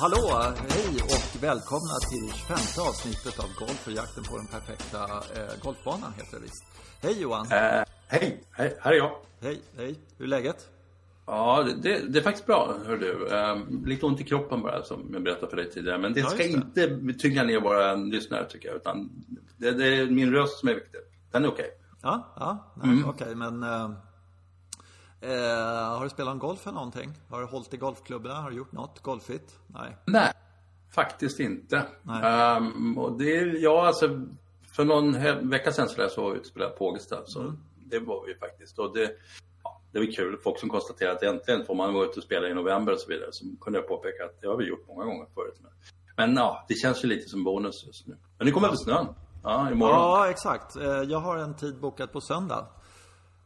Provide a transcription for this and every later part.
Hallå, hej och välkomna till 25 avsnittet av Golf och jakten på den perfekta eh, golfbanan heter det visst. Hej Johan! Eh, hej, hej, här är jag. Hej, hej. Hur är läget? Ja, det, det, det är faktiskt bra, hör du. Eh, lite ont i kroppen bara, som jag berättade för dig tidigare. Men det Ja, ska det. inte tynga ner våra lyssnare, tycker jag. Utan det, det är min röst som är viktig. Den är okej. Ja, ja, nej, okej, men... Eh, eh, har du spelat en golf eller någonting? Har du hållit i golfklubborna? Har du gjort något golfigt? Nej. Nej, faktiskt inte. Nej. Ehm, och det är, ja, alltså, för någon vecka sedan så var jag ute och spelade på Ågesta. Så Mm. det var vi faktiskt. Och det, ja, det var kul. Folk som konstaterade att äntligen får man vara ute och spela i november och så vidare. Så kunde jag påpeka att det har vi gjort många gånger förut. Men, men ja, det känns ju lite som bonus just nu. Men nu kommer väl snön? Ja, imorgon. Ja, exakt. Eh, jag har en tid bokad på söndag.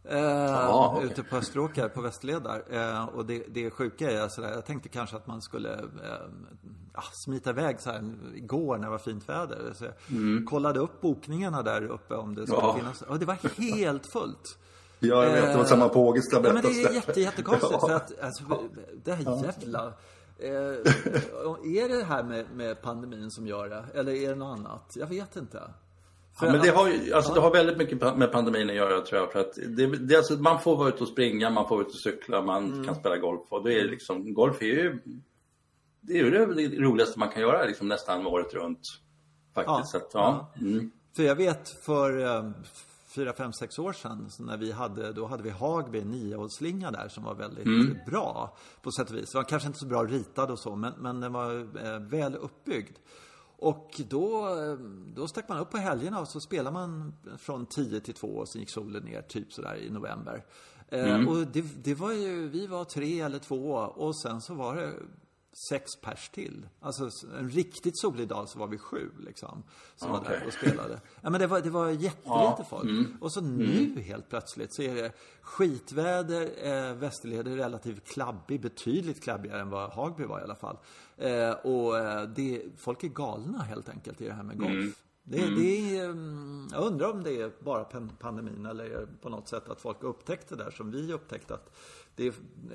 Eh, okej. Ute på Österåker, på Västerled. Eh, och det, det sjuka är sådär, jag tänkte kanske att man skulle eh, ja, smita iväg så här igår när det var fint väder. Så jag kollade upp bokningarna där uppe om det skulle Mm. Ja. finnas. Och det var helt fullt. Ja, jag vet. Det var Eh, samma på Ågesta Ja, men det är jätte, jättekonstigt Ja. för att alltså, det här jävla... Eh, är det här med, med pandemin som gör det? Eller är det något annat? Jag vet inte. Ja, men det har, ju, alltså, det har väldigt mycket med pandemin att göra tror jag. För att det, det, alltså, man får vara ute och springa, man får vara ute och cykla, man Mm. kan spela golf. Och det är liksom, golf är ju det, är det roligaste man kan göra liksom, nästan året runt. Faktiskt. Ja. Att, ja. Mm. För jag vet för eh, fyra, fem, sex år sedan när vi hade, då hade vi Hagby, niohålsslinga där som var väldigt Mm. bra på sätt och vis. Den var kanske inte så bra ritad och så, men, men den var eh, väl uppbyggd. Och då, då stack man upp på helgerna och så spelade man från 10 till 2 och sen gick solen ner typ sådär i november. Eh, Och det, det var ju, vi var tre eller två och sen så var det sex pers till. Alltså en riktigt solig dag så var vi sju liksom. Som var Okej. där och spelade. Ja men det var, det var jättelite Ja, folk. Och så nu helt plötsligt så är det skitväder, eh, Västerled är relativt klabbig, betydligt klabbigare än vad Hagby var i alla fall. Eh, och eh, det, folk är galna helt enkelt i det här med golf. Det, det är, mm, jag undrar om det är bara pan- pandemin eller på något sätt att folk upptäckte det där som vi upptäckte att det är,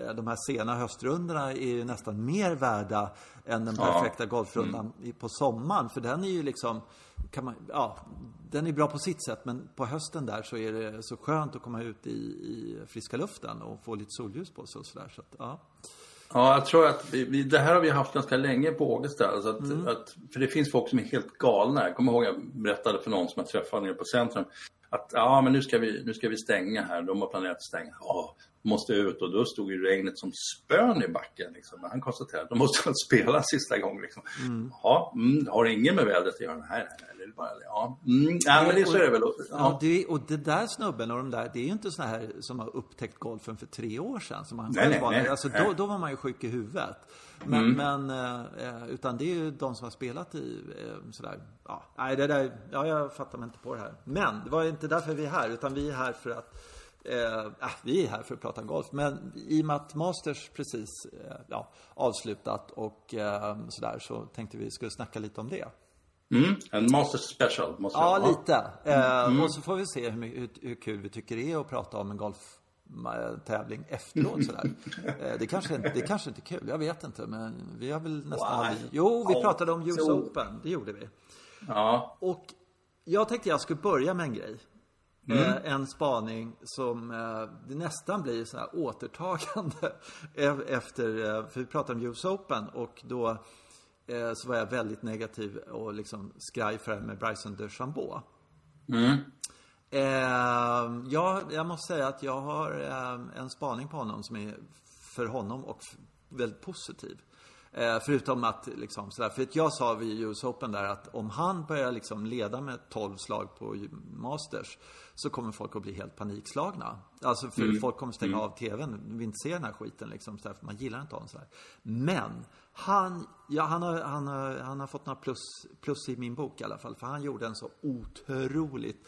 eh, de här sena höstrundorna är ju nästan mer värda än den perfekta golfrundan i- på sommaren. För den är ju liksom, kan man, ja, den är bra på sitt sätt men på hösten där så är det så skönt att komma ut i, i friska luften och få lite solljus på sig och sådär. Så att, ja. Ja, jag tror att vi, vi, det här har vi haft ganska länge på Ågesta. Alltså att, Mm. att, för det finns folk som är helt galna. Jag kommer ihåg jag berättade för någon som jag träffade nere på centrum. Att ja, men nu ska, vi, nu ska vi stänga här. De har planerat att stänga. Ja, måste ut. Och då stod ju regnet som spön i backen. Liksom. Han konstaterade att de måste spela sista gången. Liksom. Ja, mm, har det inget med vädret att göra? Nej, nej, nej. Det är bara, ja. Mm, ja, men det, så är det väl. Ja, Ja. det, och det där snubben och de där, det är ju inte såna här som har upptäckt golfen för tre år sedan. Som han Nej, nej, nej. Alltså, då, Nej. då var man ju sjuk i huvudet. Men, men eh, utan det är ju de som har spelat i eh, sådär, ja, nej det där, ja jag fattar mig inte på det här. Men det var inte därför vi är här, utan vi är här för att Eh, vi är här för att prata golf, men i och med att Masters precis eh, ja, avslutat och eh, sådär så tänkte vi skulle snacka lite om det. Mm, en Masters Special. Måste Ja, jag- lite. Eh, Och så får vi se hur, hur, hur kul vi tycker det är att prata om en golftävling efteråt sådär. Eh, det, kanske, inte- det kanske inte är kul, jag vet inte. Men vi har väl nästan... Why? Jo, vi pratade om US så- Open. Det gjorde vi. Ja, Och jag tänkte jag skulle börja med en grej. Mm. Eh, en spaning som eh, det nästan blir så här återtagande e- efter, för vi pratade om US Open och då så var jag väldigt negativ och liksom skraj för det här med Bryson DeChambeau. mm. Eh, ja, jag måste säga att jag har eh, en spaning på honom som är för honom och väldigt positiv. Eh, förutom att liksom sådär, för att jag sa vid US Open där att om han börjar liksom leda med 12 slag på Masters så kommer folk att bli helt panikslagna. Alltså för folk kommer stänga av TVn, vi inte ser den här skiten liksom, sådär, för man gillar inte honom sådär. Men han, ja, han, har, han, har, han har fått några plus, plus i min bok i alla fall, för han gjorde en så otroligt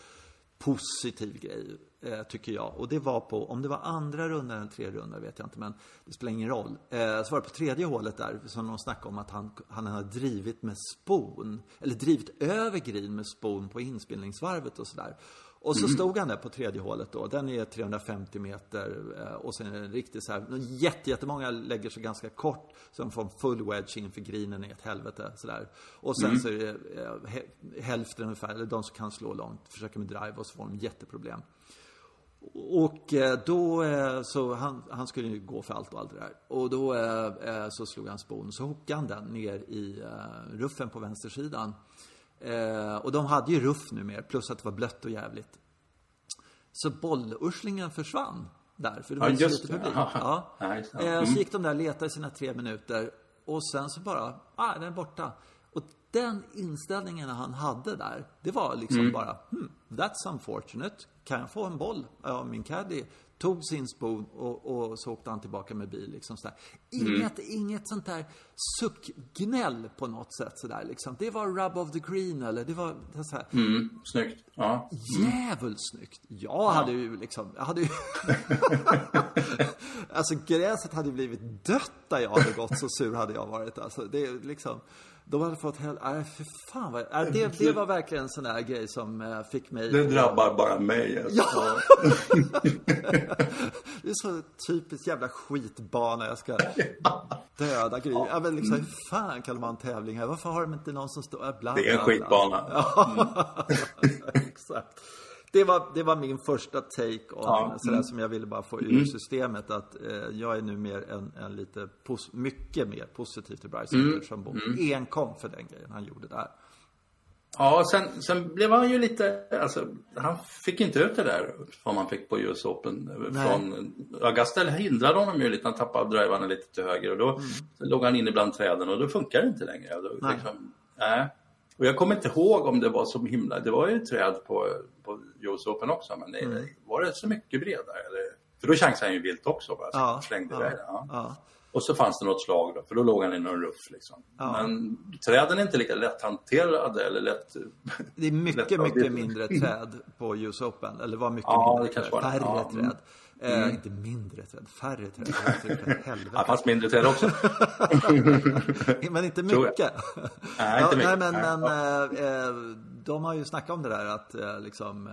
positiv grej, eh, tycker jag. Och det var på, om det var andra rundan eller tredje rundan vet jag inte, men det spelar ingen roll. Eh, så var det på tredje hålet där, som de snackade om att han, han hade drivit med spon, eller drivit över green med spon på inspelningsvarvet och sådär. Och så stod han där på tredje hålet då. Den är 350 meter eh, och sen är den riktigt så här. Jätte, jättemånga lägger sig ganska kort. Så de får en full wedge inför greenen i ett helvete. Sådär. Och sen så är det eh, hä- hälften ungefär, eller de som kan slå långt, försöker med drive och så får de jätteproblem. Och eh, då, så han, han skulle ju gå för allt och allt det där. Och då så slog han spon, så hookade han den ner i ruffen på vänstersidan. Eh, och de hade ju ruff numera, plus att det var blött och jävligt. Så bollurslingen försvann där, för det var Ja, just lite publik. Ja. Ja. Eh, Mm. Så gick de där och letade sina tre minuter. Och sen så bara, ah, den är borta. Och den inställningen han hade där, det var liksom Mm. bara, hmm, that's unfortunate. Kan jag få en boll av min caddy? Tog sin spon och, och så åkte han tillbaka med bil. Liksom sådär. Inget, inget sånt där suckgnäll på något sätt. Sådär, liksom. Det var rub of the green eller det var så här, Mm, snyggt. Ja. Jävligt snyggt. Jag hade ju liksom, jag hade ju... alltså gräset hade blivit dött där jag hade gått, så sur hade jag varit. Alltså det är liksom, de hade fått hel... Nej, för fan vad... Nej, det, det var verkligen en sån där grej som eh, fick mig... Det drabbar bara mig. Alltså. Ja. det är så typiskt jävla skitbana jag ska döda grejer. Ja, men liksom, hur fan kan de ha en tävling här? Varför har de inte någon som står... Bla, bla, Det är en bla. skitbana. Exakt. Det var, det var min första take on Ja, Mm. sådär som jag ville bara få ur systemet. Att eh, jag är nu mer en, en lite, pos- mycket mer positiv till Bryce Mm. Som bor enkom för den grejen han gjorde där. Ja, sen, sen blev han ju lite, alltså, han fick inte ut det där som han fick på US Open. Nej. Från, Augusta hindrade honom ju lite, han tappade drivarna lite till höger och då låg han inne bland träden och då funkar det inte längre. Då, Nej. Liksom, nej. Och jag kommer inte ihåg om det var så himla, det var ju träd på, på US Open också, men det, var det så mycket bredare? Eller? För då chansade han ju vilt också, bara, så Ja, slängde ja, iväg det. Ja. ja. Och så fanns det något slag då, för då låg han i någon ruff liksom. Men träden är inte lika lätthanterade eller lätt... Det är mycket, mycket mindre träd på US Open. Eller var mycket Ja, mindre det kanske träd. var det. Färre Ja, mm. Eh, inte mindre träd, färre träd. Helvete. Det fanns mindre träd också. Men inte mycket. Nej, inte mycket. Nej, men, Nej, men eh, eh, de har ju snackat om det där att eh, liksom,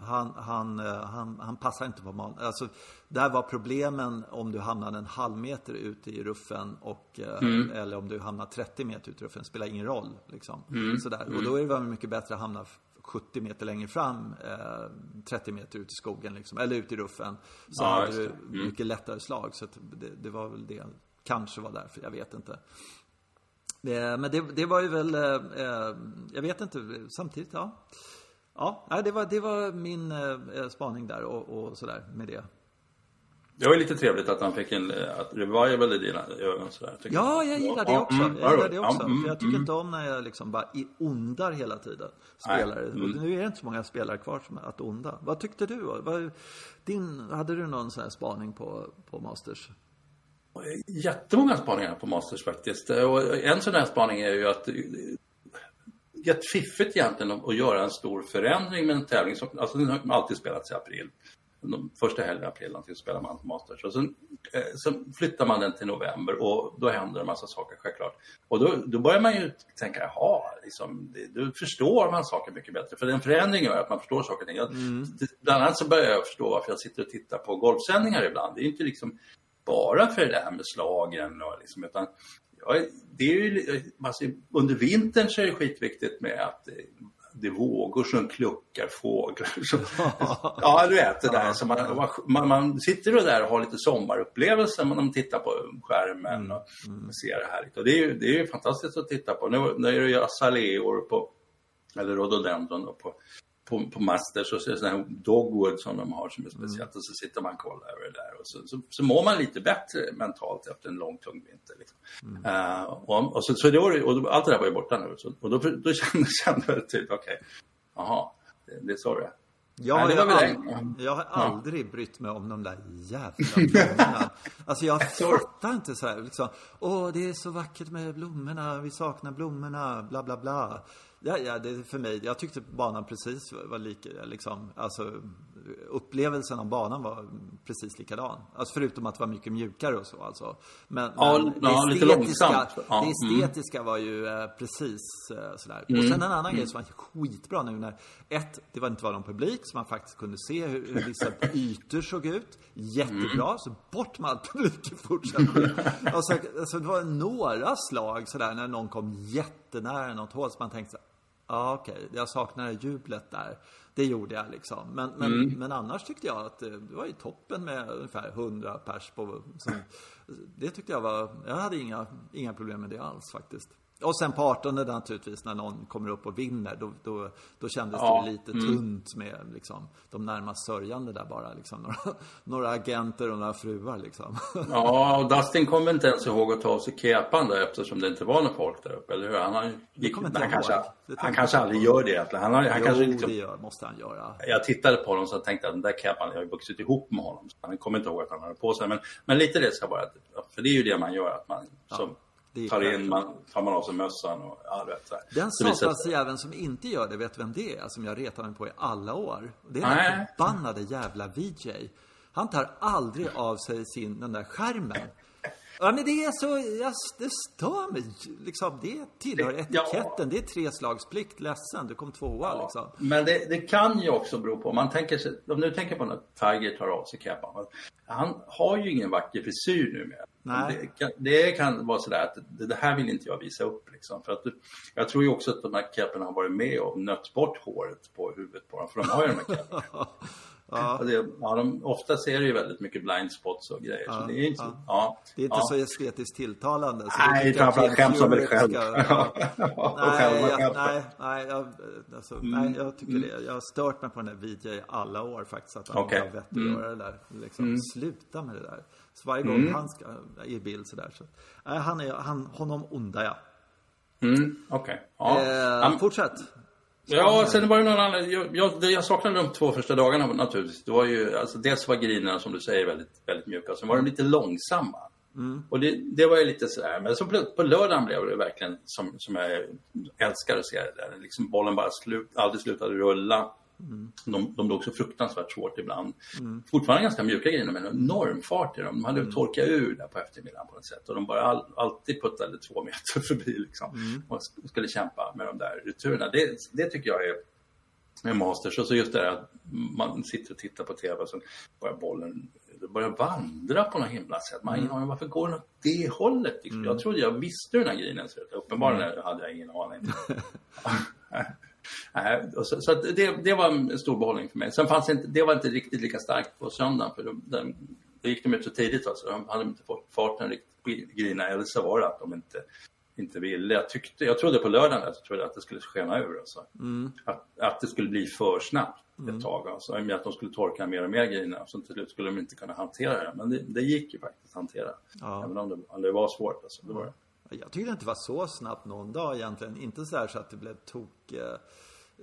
han, han, han, han passar inte på man. Alltså, där var problemen om du hamnade en halv meter ute i ruffen och, Mm. eller om du hamnar 30 meter ut i ruffen. spelar ingen roll. Liksom. Mm. Sådär. Och då är det väl mycket bättre att hamna 70 meter längre fram, eh, 30 meter ut i skogen liksom, eller ut i ruffen. Så Ja, hade du. Mm. mycket lättare slag. Så det, det var väl det. Kanske var därför, jag vet inte. Eh, Men det, det var ju väl, eh, eh, jag vet inte, samtidigt, ja. Ja, det var, det var min eh, spaning där och, och sådär med det. Det var ju lite trevligt att han fick en att revival i dina ögon sådär. Ja, jag gillar det också. mm, Jag gillar det också. mm, För jag tycker mm. inte om när jag liksom bara i ondar hela tiden. Nej, Spelare. mm. Och nu är det inte så många spelare kvar som är att onda. Vad tyckte du? Vad, din, hade du någon sån här spaning på, på Masters? Jättemånga spaningar på Masters faktiskt. Och en sån här spaning är ju att eh, jättefiffigt egentligen att- att göra en stor förändring med en tävling som alltså den har alltid spelats i april. De första helgen i april så spelar man Masters. Och sen, eh, sen flyttar man den till november och då händer en massa saker självklart. Och då, då börjar man ju tänka, jaha, liksom, det, då förstår man saker mycket bättre. För en förändring gör att man förstår saker och ting. Jag, det- Bland annat så börjar jag förstå varför jag sitter och tittar på golfsändningar ibland. Det är inte liksom bara för det här med slagen och liksom, utan ja, det är ju, alltså, under vintern så är det skitviktigt med att eh, det är vågor som kluckar fåglar. Så, ja, du vet det där. Så man, man, man sitter då där och har lite sommarupplevelser när man tittar på skärmen och ser det här. Och det är ju, det är ju fantastiskt att titta på. Nu, nu är det ju azaleor på, eller rhododendron på, på, på Masters och så är det sån här dogwood som de har som är speciellt och så sitter man och kollar över det där och så, så, så mår man lite bättre mentalt efter en lång tung vinter. Liksom. Eh, och, och, så, så det var, och allt det där var ju borta nu så, och då, då kände, kände jag typ okej, jaha, det, det är så det är. Jag, Nej, har ald- det. jag har aldrig brytt mig om de där jävla blommorna. alltså jag fattar inte så här liksom. Åh, det är så vackert med blommorna, vi saknar blommorna, bla bla bla. Ja, ja, det för mig. Jag tyckte banan precis var lika, liksom, alltså upplevelsen av banan var precis likadan. Alltså förutom att det var mycket mjukare och så alltså. Men, Ja, men ja, lite långsamt. Ja, det mm. estetiska var ju eh, precis eh, sådär. Och sen en annan grej som var skitbra nu när, ett, det var inte var någon publik så man faktiskt kunde se hur, hur vissa ytor såg ut. Jättebra, så bort med all publik i fortsättningen. och så, alltså, det var några slag sådär när någon kom jättenära något hål så man tänkte så Ja, okej. Jag saknar jublet där. Det gjorde jag liksom. Men, men, men annars tyckte jag att det det var ju toppen med ungefär 100 pers på... Som, det tyckte jag var... Jag hade inga, inga problem med det alls faktiskt. Och sen på 18 naturligtvis när någon kommer upp och vinner. Då, då, då kändes Ja, det lite tunt med liksom, de närmast sörjande där bara. Liksom, några, några agenter och några fruar liksom. Ja, och Dustin kommer inte ens ihåg att ta av sig kepan där eftersom det inte var någon folk där uppe, eller hur? Han, har, gick, han, kanske, ihåg. Det han kanske aldrig gör det egentligen. Han, han jo, kanske liksom, det gör, måste han göra. jag tittade på honom så tänkte att den där kepan, jag har vuxit ihop med honom. Så han kommer inte ihåg att han hade på sig. Men, men lite det ska bara, för det är ju det man gör, att man som det är tar in, man, tar man av sig mössan och ja, vet, så här. Den satans som inte gör det, vet vem det är? Som jag retar mig på i alla år. Det är den förbannade jävla VJ. Han tar aldrig av sig sin, den där skärmen. Ja men det är så, jag, det stör mig. Liksom, det tillhör Det- etiketten. ja. Det är treslagsplikt. Ledsen, du kom tvåa liksom. Men det, det kan ju också bero på, om man tänker sig, om du tänker på när Tiger tar av sig kepan. Han har ju ingen vacker frisyr numera. Det kan, det kan vara sådär att det, det här vill inte jag visa upp liksom. För att jag tror ju också att de här keporna har varit med och nött bort håret på huvudet på dem. För de har ju de här keporna. ja. Det, ja, de, oftast är det ju väldigt mycket blind spots och grejer. så det är inte, ja. Ja, Det är inte ja. så estetiskt tilltalande. Så Nej, framförallt skäms om mig själv. ja. Nej, jag, nej, nej, jag, alltså, nej, jag tycker det. Jag har stört mig på den där VJ i alla år faktiskt. Att han inte har vett att göra det där. Liksom, Sluta med det där. Så varje gång han ska i bild sådär. Så, nej, han är, han, honom ondar jag. Mm, Okej. Ja. Eh, Ja, men- fortsätt. Ja, sen var det någon annan. Jag, jag, jag saknade de två första dagarna naturligtvis. Det var ju, alltså, dels var grinerna som du säger väldigt, väldigt mjuka. Sen var de lite långsamma. Och det, det var ju lite sådär. Men så på, på lördagen blev det verkligen som, som jag älskar att se det där. Liksom bollen bara slut, aldrig slutade rulla. De, de låg så fruktansvärt svårt ibland. Fortfarande ganska mjuka griner men en enorm fart i dem. De hade torkat ur där på eftermiddagen på något sätt. Och de bara all, alltid puttade två meter förbi liksom. Och sk- skulle kämpa med de där returerna. Det, det tycker jag är med Masters. Och så just det här att man sitter och tittar på TV och så börjar bollen börjar vandra på något himla sätt. Man har ingen aning varför går den åt det hållet. Liksom. Jag trodde jag visste hur den här grejen ser ut. Uppenbarligen hade jag ingen aning. Och så, så det, det var en stor behållning för mig. Sen fanns det inte, det var inte riktigt lika starkt på söndagen. För de, de, det gick de ut så tidigt. Alltså. De hade inte fått farten riktigt grejerna. Eller så var det att de inte, inte ville. Jag, tyckte, jag trodde på lördagen att, jag trodde att det skulle skena ur. Alltså. Att, att det skulle bli för snabbt ett tag. Alltså. I och med att de skulle torka mer och mer grejerna. Så till slut skulle de inte kunna hantera det. Men det, det gick ju faktiskt att hantera. Ja. Även om det, om det var svårt. Alltså. Det var det. Jag tyckte det inte var så snabbt någon dag egentligen. Inte så här så att det blev tok... Eh,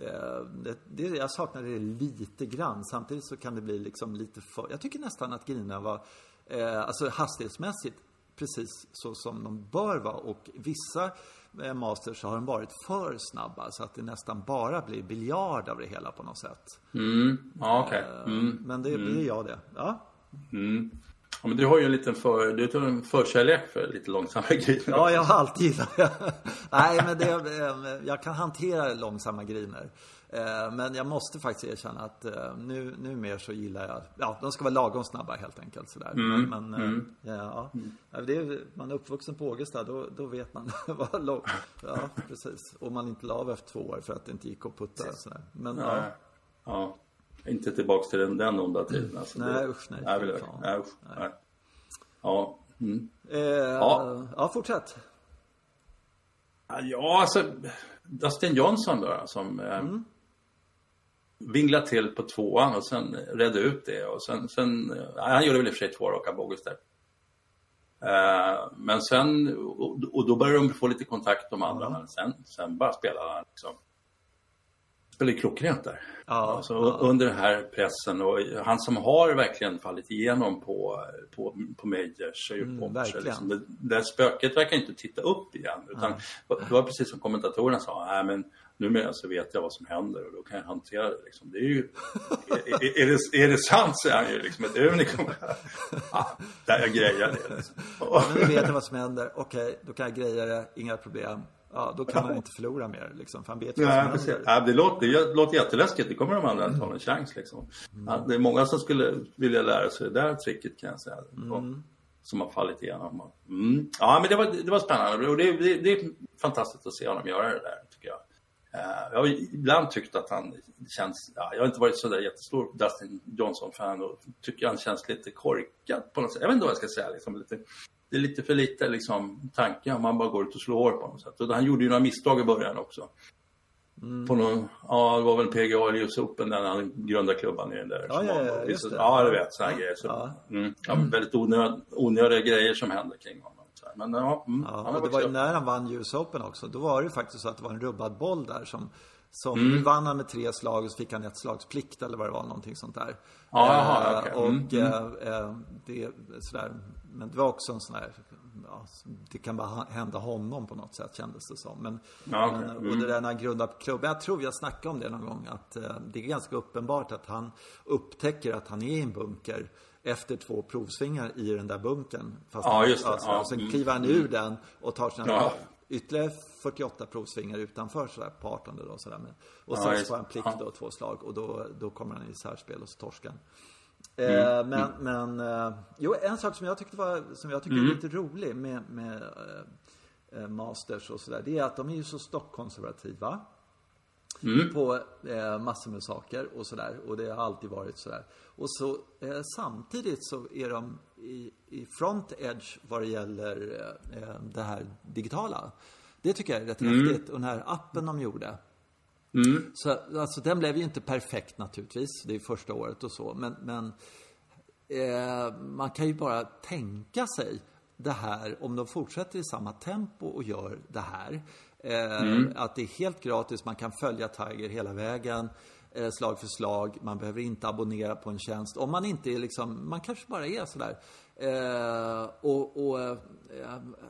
eh, det, det, jag saknade det lite grann. Samtidigt så kan det bli liksom lite för... Jag tycker nästan att grejerna var, eh, alltså hastighetsmässigt, precis så som de bör vara. Och vissa eh, masters har de varit för snabba. Så att det nästan bara blir biljard av det hela på något sätt. Mm. Ja, okej. Eh, Mm. Men det blir jag det. Ja. Mm. Ja, men du har ju en liten för, du har en förkärlek för lite långsamma grejer. Ja, jag har alltid gillat det. Nej, men det, eh, jag kan hantera långsamma griner. Eh, Men jag måste faktiskt erkänna att eh, nu, nu mer så gillar jag, ja, de ska vara lagom snabba helt enkelt sådär. Mm, Men, eh, ja, ja. Det är, man är uppvuxen på Ågesta, då, då vet man vad lång, ja, precis. Och man inte la av efter två år för att det inte gick att putta sådär. Men ja. Ja. Inte tillbaks till den, den onda tiden. Alltså. Nej, Det- usch, nej. Nej, vill jag- nej, usch, nej. Ja. Mm. eh, Ja. ja, fortsätt. Ja, alltså Dustin Johnson då, som eh, Mm. vinglade till på tvåan och sen redde ut det. Och sen, sen, eh, han gjorde väl i och för sig två raka bogeys där. Eh, men sen, och, och då började de få lite kontakt de andra. Men sen, sen bara spelade han liksom. Spelade klockrent där. Ja, alltså, ja. Under den här pressen och han som har verkligen fallit igenom på, på, på majors är ju Mm, verkligen. liksom. det, det spöket verkar inte titta upp igen. Utan det var precis som kommentatorerna sa, nej men numera så vet jag vad som händer och då kan jag hantera det. Liksom. Det är ju, är, är, är, det, är det sant så är han ju liksom ett unikum. Ja, där jag grejar det. Liksom. Men nu vet jag vad som händer. Okej, då kan jag greja det. Inga problem. Ja, då kan man inte förlora mer liksom. För han vet ju vad som. Ja, det, låter, det låter jätteläskigt. Det kommer de andra inte ha en chans. Liksom. Ja, det är många som skulle vilja lära sig det där tricket kan jag säga. Som har fallit igenom. Mm. Ja, men det var, det var spännande. Och det, det, det är fantastiskt att se honom göra det där, tycker jag. Eh, jag har ibland tyckt att han känns... Ja, jag har inte varit så där jättestor Dustin Johnson-fan och tycker han känns lite korkad på något sätt. Jag vet inte vad jag ska säga. Liksom, lite, det är lite för lite liksom, tanke om man bara går ut och slår på något sätt. Och han gjorde ju några misstag i början också. På någon, ja, det var väl PGA eller US Open där han grundade klubban i den där. Ja, ja, var- ja, just det. Ja, du vet sådana Ja, grejer. Så, ja. mm, ja, väldigt onöd, onödiga grejer som hände kring honom. Men ja, mm, Ja, har det var ju när han vann US Open också. Då var det ju faktiskt så att det var en rubbad boll där som som Mm. vann han med tre slag och så fick han ett slags plikt eller vad det var, någonting sånt där. Ja, jaha, Eh, okej. Och Mm, eh, eh, det, sådär, men det var också en sån där, ja, det kan bara hända honom på något sätt kändes det som. Men, Ja, okej. men, och Mm. det där när han grundade klubben, jag tror jag snackade om det någon gång, att eh, det är ganska uppenbart att han upptäcker att han är i en bunker efter två provsvingar i den där bunkern. Fast Ja, just det. alltså, Ja, och sen mm, kliver han ur den och tar sina Ja. ytterligare 48 provsvingar utanför sådär på 18 då sådär. Men, och Ja, sen just får han plikt Ja. då, två slag och då, då kommer han i särspel och så torskar han. Mm, Eh, men, men eh, jo, en sak som jag tyckte var, som jag tycker Mm. är lite rolig med, med eh, eh, Masters och sådär, det är att de är ju så stockkonservativa. Mm. På eh, massor med saker och sådär. Och det har alltid varit sådär. Och så eh, samtidigt så är de i, i front edge vad det gäller det här digitala. Det tycker jag är rätt häftigt. Och den här appen de gjorde. Mm. Så, alltså den blev ju inte perfekt naturligtvis. Det är första året och så. Men, men eh, man kan ju bara tänka sig det här om de fortsätter i samma tempo och gör det här. Eh, Att det är helt gratis, man kan följa Tiger hela vägen. Eh, slag för slag, man behöver inte abonnera på en tjänst. Om man inte är liksom, man kanske bara är sådär. Eh, och, och eh,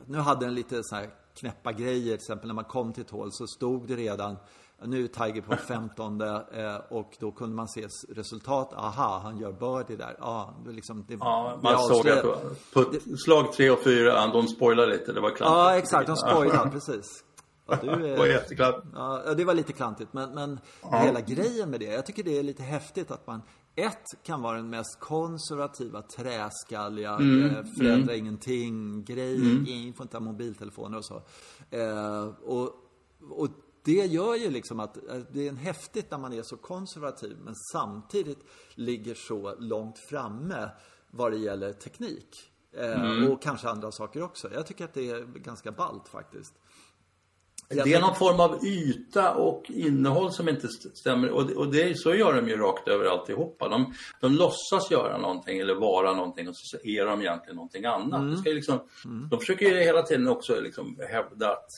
nu hade den lite så här knäppa grejer, till exempel när man kom till ett hål så stod det redan nu är Tiger på 15 eh, och då kunde man se resultat. Aha, han gör birdie där. Ja, det liksom, det, Ja, man såg det på, på slag tre och fyra, de spoilade lite, det var klantigt. Ja, exakt. De spoilade, precis. Ja, du Det var jätteklantigt. ja, det var lite klantigt. Men, men hela grejen med det. Jag tycker det är lite häftigt att man ett kan vara den mest konservativa, träskalliga, eh, förändra ingenting, grej, får inte ha mobiltelefoner och så. Eh, och, och det gör ju liksom att eh, det är en häftigt när man är så konservativ men samtidigt ligger så långt framme vad det gäller teknik. Eh, Och kanske andra saker också. Jag tycker att det är ganska ballt faktiskt. Det är någon form av yta och innehåll som inte st- stämmer. Och, det- och det, så gör de ju rakt över alltihopa. De, de låtsas göra någonting eller vara någonting och så är de egentligen någonting annat. Ju liksom, De försöker ju hela tiden också liksom hävda att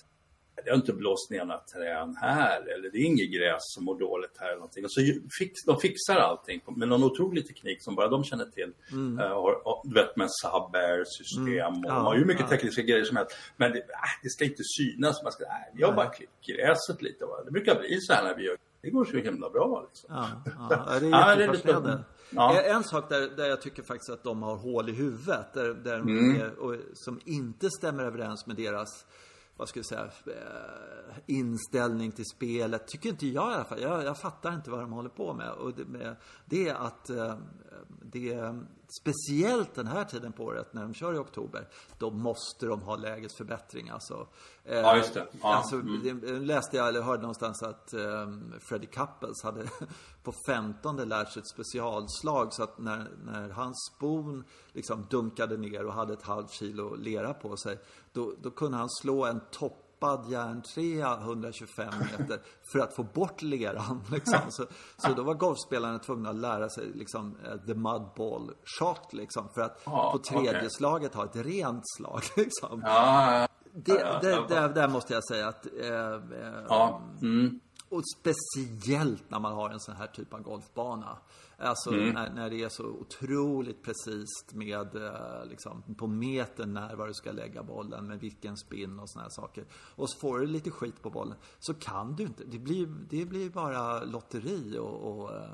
det har inte blåst ner några träd här eller det är inget gräs som mår dåligt här. Eller någonting. Och så fix, de fixar allting med någon otrolig teknik som bara de känner till. Eh, har, har, du vet med sub-air-system och Ja, de har ju mycket ja. tekniska grejer som helst. Men det, äh, det ska inte synas. Man ska, äh, vi har bara klippt gräset lite. Va? Det brukar bli så här när vi gör det går så himla bra. Liksom. Ja, ja, det är Ja, jättefascinerande. ja. En sak där, där jag tycker faktiskt att de har hål i huvudet, där, där Mm. och, som inte stämmer överens med deras vad ska jag säga, eh, inställning till spelet. Tycker inte jag i alla fall. Jag, jag fattar inte vad de håller på med. Och det, med, det är att eh, det speciellt den här tiden på året när de kör i oktober, då måste de ha lägesförbättring. Alltså, eh, Ja, just det. Ja, alltså, mm. det läste jag eller hörde någonstans att um, Freddie Couples hade på 15 lärt sig ett specialslag så att när, när hans spon liksom dunkade ner och hade ett halvt kilo lera på sig då, då kunde han slå en toppad järntrea 125 meter för att få bort leran. Liksom. Så, så då var golfspelarna tvungna att lära sig liksom, eh, the mudball shot liksom, för att Ja, på tredje okej. slaget ha ett rent slag. Liksom. Ja, Det, det, ja. där, måste jag säga att... Eh, ja. Mm. och speciellt när man har en sån här typ av golfbana. Alltså Mm. när, när det är så otroligt precis med eh, liksom på metern när var du ska lägga bollen med vilken spin och såna här saker. Och så får du lite skit på bollen så kan du inte. Det blir, det blir bara lotteri och, och eh,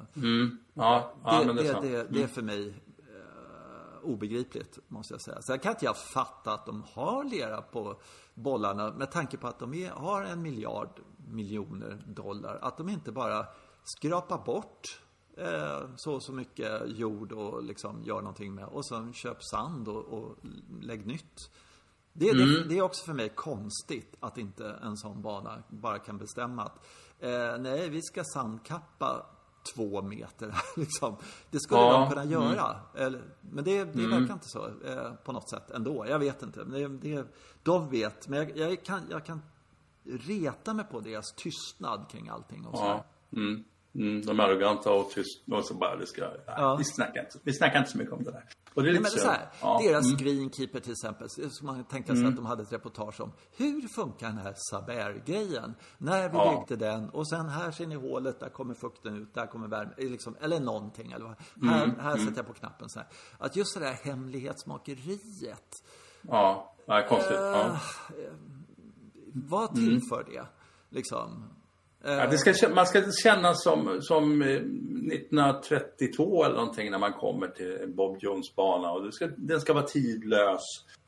Ja, ja det, men det är det, det, det är för mig eh, obegripligt, måste jag säga. Sen kan inte jag fatta att de har lera på bollarna med tanke på att de är, har en miljard miljoner dollar. Att de inte bara skrapar bort eh, så och så mycket jord och liksom gör någonting med och sen köp sand och, och lägg nytt. Det, det, det är också för mig konstigt att inte en sån bana bara kan bestämma att eh, nej, vi ska sandkappa två meter här liksom. Det skulle Ja, de kunna göra. Eller, men det, det verkar inte så eh, på något sätt ändå. Jag vet inte. Det, det, de vet, men jag, jag, kan, jag kan reta mig på deras tystnad kring allting och så. Ja. Mm. Mm, de är arroganta och tyst och så bara det ska, ja. vi, snackar inte, vi snackar inte så mycket om det där. Och det är Nej, lite men så här, Ja. deras Mm. greenkeeper till exempel, så man tänka sig att de hade ett reportage om hur funkar den här Saber-grejen? När vi Ja. byggde den och sen här ser ni hålet, där kommer fukten ut, där kommer värmen, liksom, eller någonting. Eller vad. Mm, Här, här sätter jag på knappen så här. Att just det där hemlighetsmakeriet, Ja, ja konstigt. Eh, Ja. vad tillför det? Liksom. Ja, det ska, man ska känna som, som eh, 1932 eller någonting när man kommer till Bob Jones bana. Och ska, den ska vara tidlös.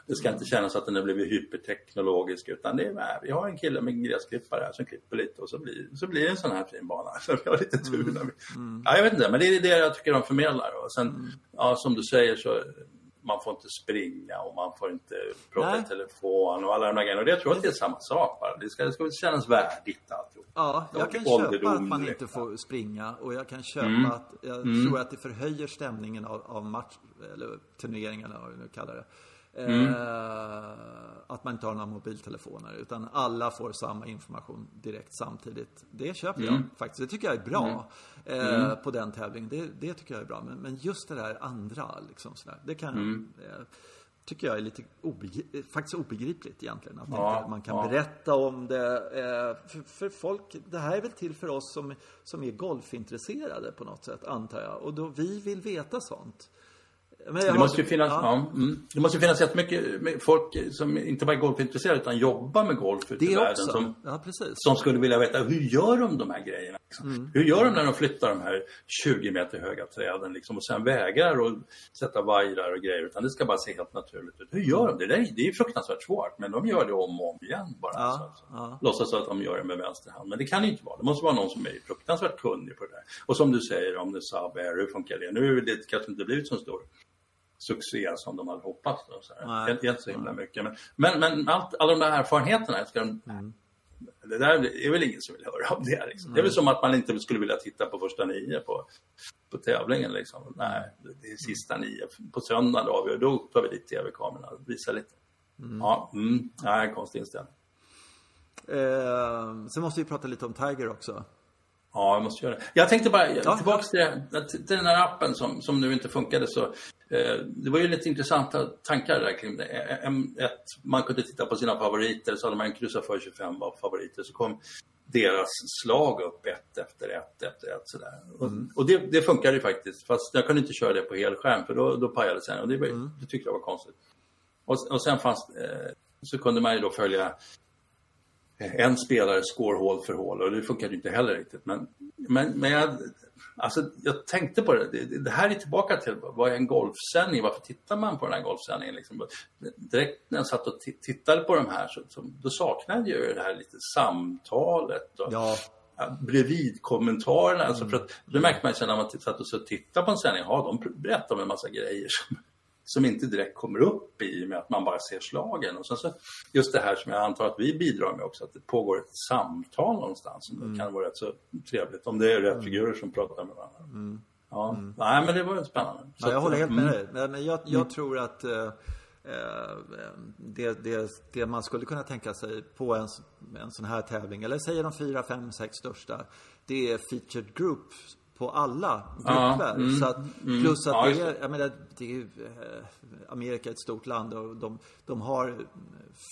Det ska inte kännas att den har blivit hyperteknologisk utan det är med. Vi har en kille med en gräsklippare här som klipper lite och så blir, så blir det en sån här fin bana. Så vi har lite tur. när vi- Ja, jag vet inte, men det är det jag tycker de förmedlar. Och sen, ja, som du säger så man får inte springa och man får inte prata i telefon och alla de där grejerna. Och det, jag tror att det är samma sak bara. Det ska, det ska kännas värdigt alltihop. Ja, jag kan köpa att man direkt, inte får springa och jag kan köpa Mm. att jag tror att det förhöjer stämningen av, av match, eller turneringarna, vad vi nu kallar det. Mm. Eh, att man inte har några mobiltelefoner utan alla får samma information direkt samtidigt. Det köper jag Mm. faktiskt. Det tycker jag är bra eh, på den tävlingen. Det, det tycker jag är bra. Men, men just det där andra, liksom sådär, det kan Mm. eh, tycker jag är lite obegri- faktiskt obegripligt egentligen. Att Ja, inte man kan ja. berätta om det. Eh, för, för folk, det här är väl till för oss som, som är golfintresserade på något sätt, antar jag. Och då vi vill veta sånt. Det måste ju finnas, ja. ja. mm. det måste finnas jättemycket folk som inte bara är golfintresserade utan jobbar med golf ute i Det världen. också. Som, Ja, som skulle vilja veta hur gör de de här grejerna? Liksom? Mm. Hur gör de när de flyttar de här 20 meter höga träden liksom, och sen vägar och sätta vajrar och grejer utan det ska bara se helt naturligt ut. Hur gör de det? Det är, det är fruktansvärt svårt men de gör det om och om igen bara. Ja, så, alltså. ja. Låtsas att de gör det med vänster hand. Men det kan inte vara. Det måste vara någon som är fruktansvärt kunnig på det där. Och som du säger om det Saab hur funkar det? Nu är det kanske inte blivit så stor succé som de hade hoppats. Då, så här. Inte, inte så himla mycket. Men, men, men allt, alla de där erfarenheterna ska de, Mm. Det där är väl ingen som vill höra om det. Liksom. Det är väl som att man inte skulle vilja titta på första nio på, på tävlingen. Liksom. Nej, det är sista nio. På söndag då, då tar vi dit tv-kamerorna och visar lite. Ja, mm, nej, konstig inställning. Eh, sen måste vi prata lite om Tiger också. Ja, jag måste göra det. Jag tänkte bara, Ja. tillbaka till, det, till den här appen som, som nu inte funkade. Så, eh, det var ju lite intressanta tankar där kring det. En, ett, man kunde titta på sina favoriter, så hade man kryssat för 25 av favoriter. Så kom deras slag upp ett efter ett efter ett sådär. Och, och det, det funkade faktiskt. Fast jag kunde inte köra det på helskärm för då, då pajade sen. Och det, var, det tyckte jag var konstigt. Och, och sen fanns, eh, så kunde man ju då följa en spelare score hål för hål och det funkade ju inte heller riktigt. Men, men, men jag, alltså, jag tänkte på det. det, det här är tillbaka till vad är en golfsändning? Varför tittar man på den här golfsändningen? Liksom? Direkt när jag satt och ti- tittade på de här så, så då saknade jag ju det här lite samtalet och Ja, ja, bredvid-kommentarerna. Alltså för att, det märkte man sen när man satt och så tittade på en sändning. Ja, de berättar om en massa grejer som, som inte direkt kommer upp i och med att man bara ser slagen. Och sen så just det här som jag antar att vi bidrar med också, att det pågår ett samtal någonstans som Mm. kan vara rätt så trevligt. Om det är rätt figurer som pratar med varandra. Ja, nej men det var spännande. Så Mm. Ja, jag att, håller helt mm. med dig. Men- jag, jag tror att eh, eh, det, det, det man skulle kunna tänka sig på en, en sån här tävling, eller säger de fyra, fem, sex största, det är featured group på alla grupper. mm, så att, plus att Ja, det är, jag menar, det är eh, Amerika är ett stort land och de, de har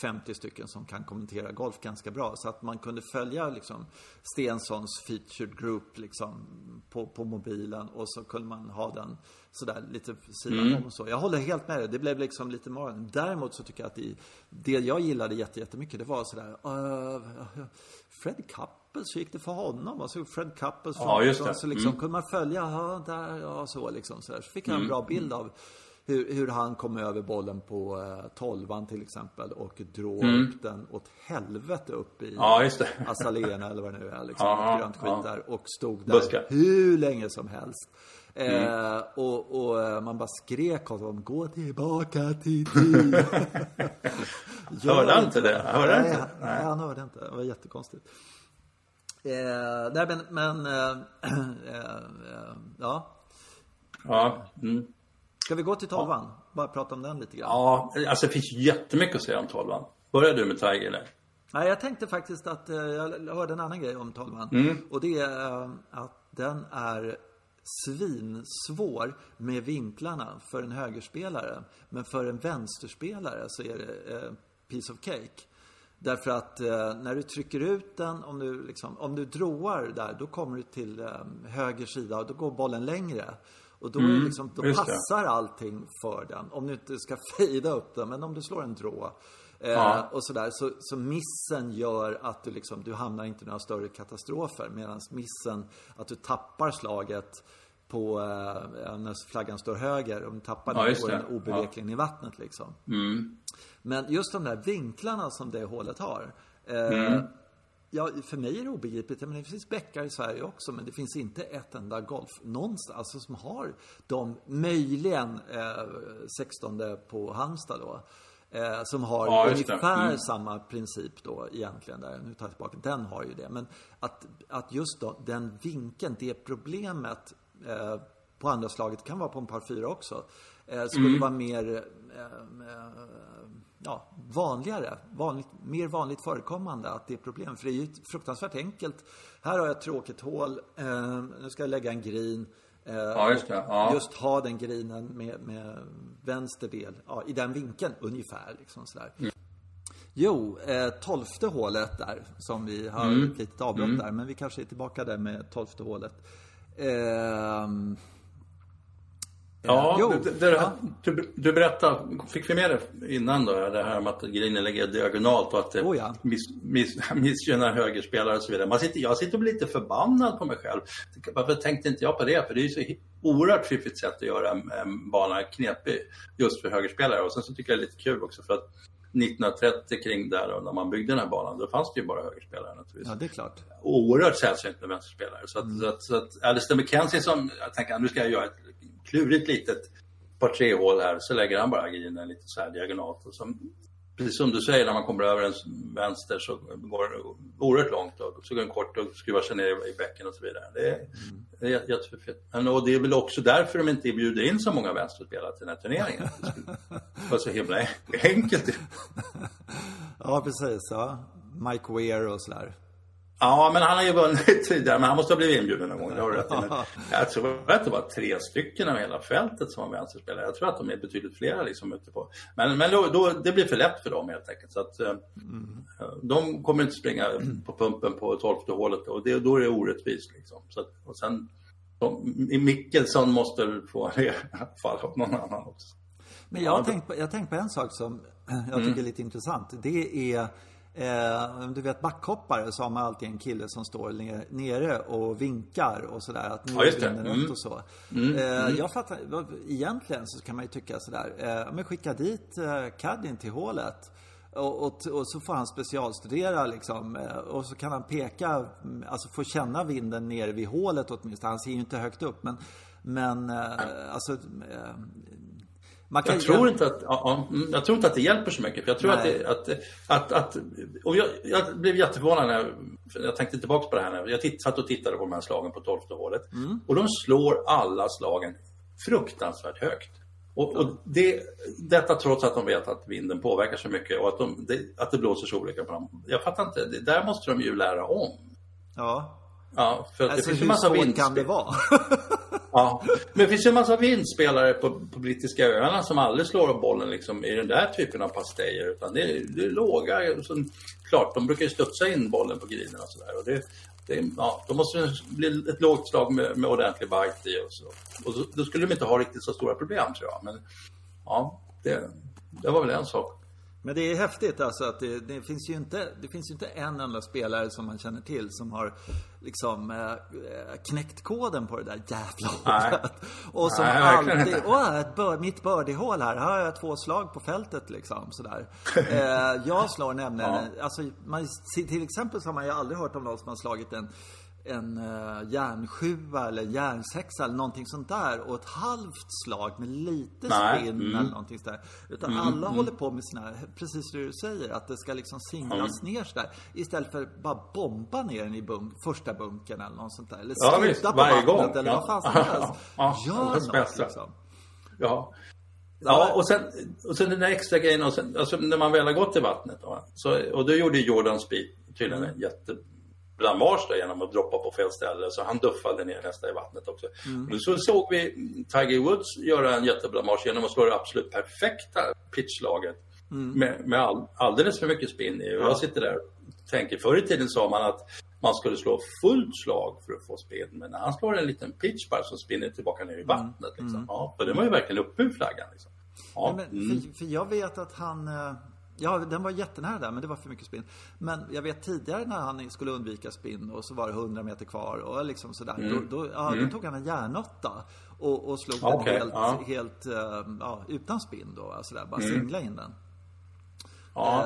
50 stycken som kan kommentera golf ganska bra. Så att man kunde följa liksom Stensons featured group liksom på, på mobilen och så kunde man ha den sådär lite sidan om och så. Jag håller helt med dig. Det blev liksom lite morgon. Däremot så tycker jag att det, det jag gillade jätte- jättemycket det var sådär uh, Fred Couples, hur gick det för honom? Och så Fred Couples Ja, just det. så liksom kunde man följa, ja, där, ja, så liksom sådär. Så fick jag en bra bild av hur, hur han kom över bollen på eh, tolvan till exempel och drog upp den åt helvete upp i Ja. Azalena eller vad det nu är. Liksom, något grönt skit ja. där och stod där Buskar. hur länge som helst. Mm. Eh, och, och eh, man bara skrek åt honom, gå tillbaka till tid. Gör Hörde han inte det? Hörde nej, inte? nej, han hörde inte. Det var jättekonstigt. Eh, nej, men, men eh, eh, ja. Ja, mm. Ska vi gå till tolvan? Bara prata om den lite grann. ja, alltså det finns jättemycket att säga om tolvan. Börjar du med Tiger eller? Nej, jag tänkte faktiskt att eh, jag hörde en annan grej om tolvan. Mm. Och det är eh, att den är svinsvår med vinklarna för en högerspelare. Men för en vänsterspelare så är det eh, piece of cake. Därför att eh, när du trycker ut den, om du, liksom, om du droar där, då kommer du till eh, höger sida och då går bollen längre. Och då, det liksom, då Mm, det. passar allting för den. Om du inte ska fejda upp den, men om du slår en drå. Eh, Ja. och sådär. Så, så missen gör att du liksom, du hamnar inte i några större katastrofer. Medan missen, att du tappar slaget på, eh, när flaggan står höger. Om du tappar Ja, den går den obevekligen i vattnet liksom. Mm. Men just de där vinklarna som det hålet har. Eh, Mm. Ja, för mig är det obegripligt. Menar, det finns bäckar i Sverige också, men det finns inte ett enda golf någonstans alltså, som har de, möjligen eh, 16 på Halmstad då. Eh, som har Ja, det. ungefär Mm. samma princip då egentligen. Där. Nu tar jag tillbaka, den har ju det. Men att, att just då, den vinkeln, det problemet eh, på andra slaget, kan vara på en par fyra också, eh, skulle Mm. vara mer eh, eh, ja, vanligare, vanligt, mer vanligt förekommande att det är problem. För det är ju fruktansvärt enkelt. Här har jag ett tråkigt hål, eh, nu ska jag lägga en green. Eh, Ja, just det. Ja. Just ha den grinen med, med vänster del, ja, i den vinkeln ungefär. Liksom sådär. Mm. Jo, eh, tolfte hålet där, som vi har Mm. ett litet avbrott där, men vi kanske är tillbaka där med tolfte hålet. Ehm, Ja, Jo, det, det, ja. Du, du berättade, fick vi med det innan då, det här med att grinen ligger diagonalt och att det Oh ja. miss, miss, missgynnar högerspelare och så vidare. Man sitter, jag sitter och blir lite förbannad på mig själv. Varför tänkte inte jag på det? För det är ju så oerhört fiffigt sätt att göra en, en bana knepig just för högerspelare. Och sen så tycker jag det är lite kul också för att 1930 kring där då, när man byggde den här banan, då fanns det ju bara högerspelare naturligtvis ja, det är klart. oerhört sällsynt med vänsterspelare. Så att, så att, så att Alistair McKenzie som, jag tänker nu ska jag göra ett klurigt litet par tre hål här, så lägger han bara grinen lite så här diagonalt. Och som, precis som du säger, när man kommer över en vänster så går den oerhört långt och så går den kort och skruvar sig ner i bäcken och så vidare. Det är, det är jättefint. Men och det är väl också därför de inte bjuder in så många vänsterspelare till den här turneringen. Det skulle vara så himla enkelt. Ja, precis. Ja. Mike Weir och sådär. Ja, men han har ju vunnit tidigare, men han måste ha blivit inbjuden någon gång. Det har rätt jag tror att det var tre stycken av hela fältet som var vänsterspelare. Jag tror att de är betydligt flera liksom ute på. Men, men då, då, det blir för lätt för dem helt enkelt. Så att, eh, De kommer inte springa på pumpen på tolfte hålet och det, då är det orättvist. Liksom. Så att, och sen, de, Mickelsson måste få det i alla fall någon annan också. Men jag har, tänkt på, jag har tänkt på en sak som jag tycker är lite intressant. Det är, eh, om du vet backhoppare så har man alltid en kille som står ner, nere och vinkar och sådär. Att nu Ja, just det. Mm. och så. Eh, Jag fattar, egentligen så kan man ju tycka sådär, eh, men skicka dit eh, caddien till hålet. Och, och, och så får han specialstudera liksom. eh, Och så kan han peka, mm, alltså få känna vinden nere vid hålet åtminstone. Han ser ju inte högt upp men, men eh, alltså Jag tror, inte att, ja, mm, jag tror inte att det hjälper så mycket. För jag tror att, det, att, att, att och jag, jag blev jätteförvånad när jag, tänkte tillbaka på det här. När jag titt, satt och tittade på de här slagen på tolfte hålet. Mm. Och de slår alla slagen fruktansvärt högt. Och, och det, detta trots att de vet att vinden påverkar så mycket och att, de, det, att det blåser så olika på dem. Jag fattar inte, det, där måste de ju lära om. Ja. Ja, för att Alltså det finns hur en massa svårt vinstspel. kan det vara? Ja, men det finns ju en massa vindspelare på, på brittiska öarna som aldrig slår av bollen liksom, i den där typen av pastejer. Utan det är, det är låga. Så, klart, de brukar ju studsa in bollen på grinen och sådär. Och det, det, ja, då måste det bli ett lågt slag med, med ordentlig bite i och så. Och så, då skulle de inte ha riktigt så stora problem tror jag. Men ja, det, det var väl en sak. Men det är häftigt alltså att det, det, finns ju inte, det finns ju inte en enda spelare som man känner till som har liksom eh, knäckt koden på det där jävla hålet. Och som Nej, alltid, åh, ett bör, mitt birdiehål här, här har jag två slag på fältet liksom sådär. Eh, jag slår nämligen, Ja. alltså man, till exempel så har man ju aldrig hört om någon som har slagit en en uh, järnsjua eller järnsexa eller någonting sånt där och ett halvt slag med lite Nej, spinn mm. eller någonting sådär. Utan alla håller på med sina, precis det du säger, att det ska liksom singlas ner sådär. Istället för bara bomba ner den i bunk, första bunken eller något sånt där. Eller Ja, visst, på varje vattnet gång. eller Ja. vad fan som helst. Ja, Gör något bästa. liksom. Ja. Ja, och sen, och sen den där extra grejen, och sen, alltså när man väl har gått i vattnet. Då, så, och då gjorde Jordan Speed tydligen en jätteblamage där genom att droppa på fel ställe. Så han duffade ner nästa i vattnet också. Men så såg vi Tiger Woods göra en jätteblamage genom att slå det absolut perfekta pitchlaget. Med, med all, alldeles för mycket spinn i. Och jag sitter där och tänker, förr i tiden sa man att man skulle slå fullt slag för att få spinn. Men när han slår en liten pitch bara så spinner tillbaka ner i vattnet. Liksom. Ja, för det var ju verkligen uppe ur flaggan. Liksom. Ja, Nej, men mm. för, för jag vet att han... Ja, den var jättenära där, men det var för mycket spinn. Men jag vet tidigare när han skulle undvika spinn och så var det 100 meter kvar och liksom sådär. Då, då, ja, då tog han en järnåtta och, och slog den Mm. Okej, helt, ja. helt eh, ja, utan spinn då. Alltså där, bara singla in den. Mm. ja.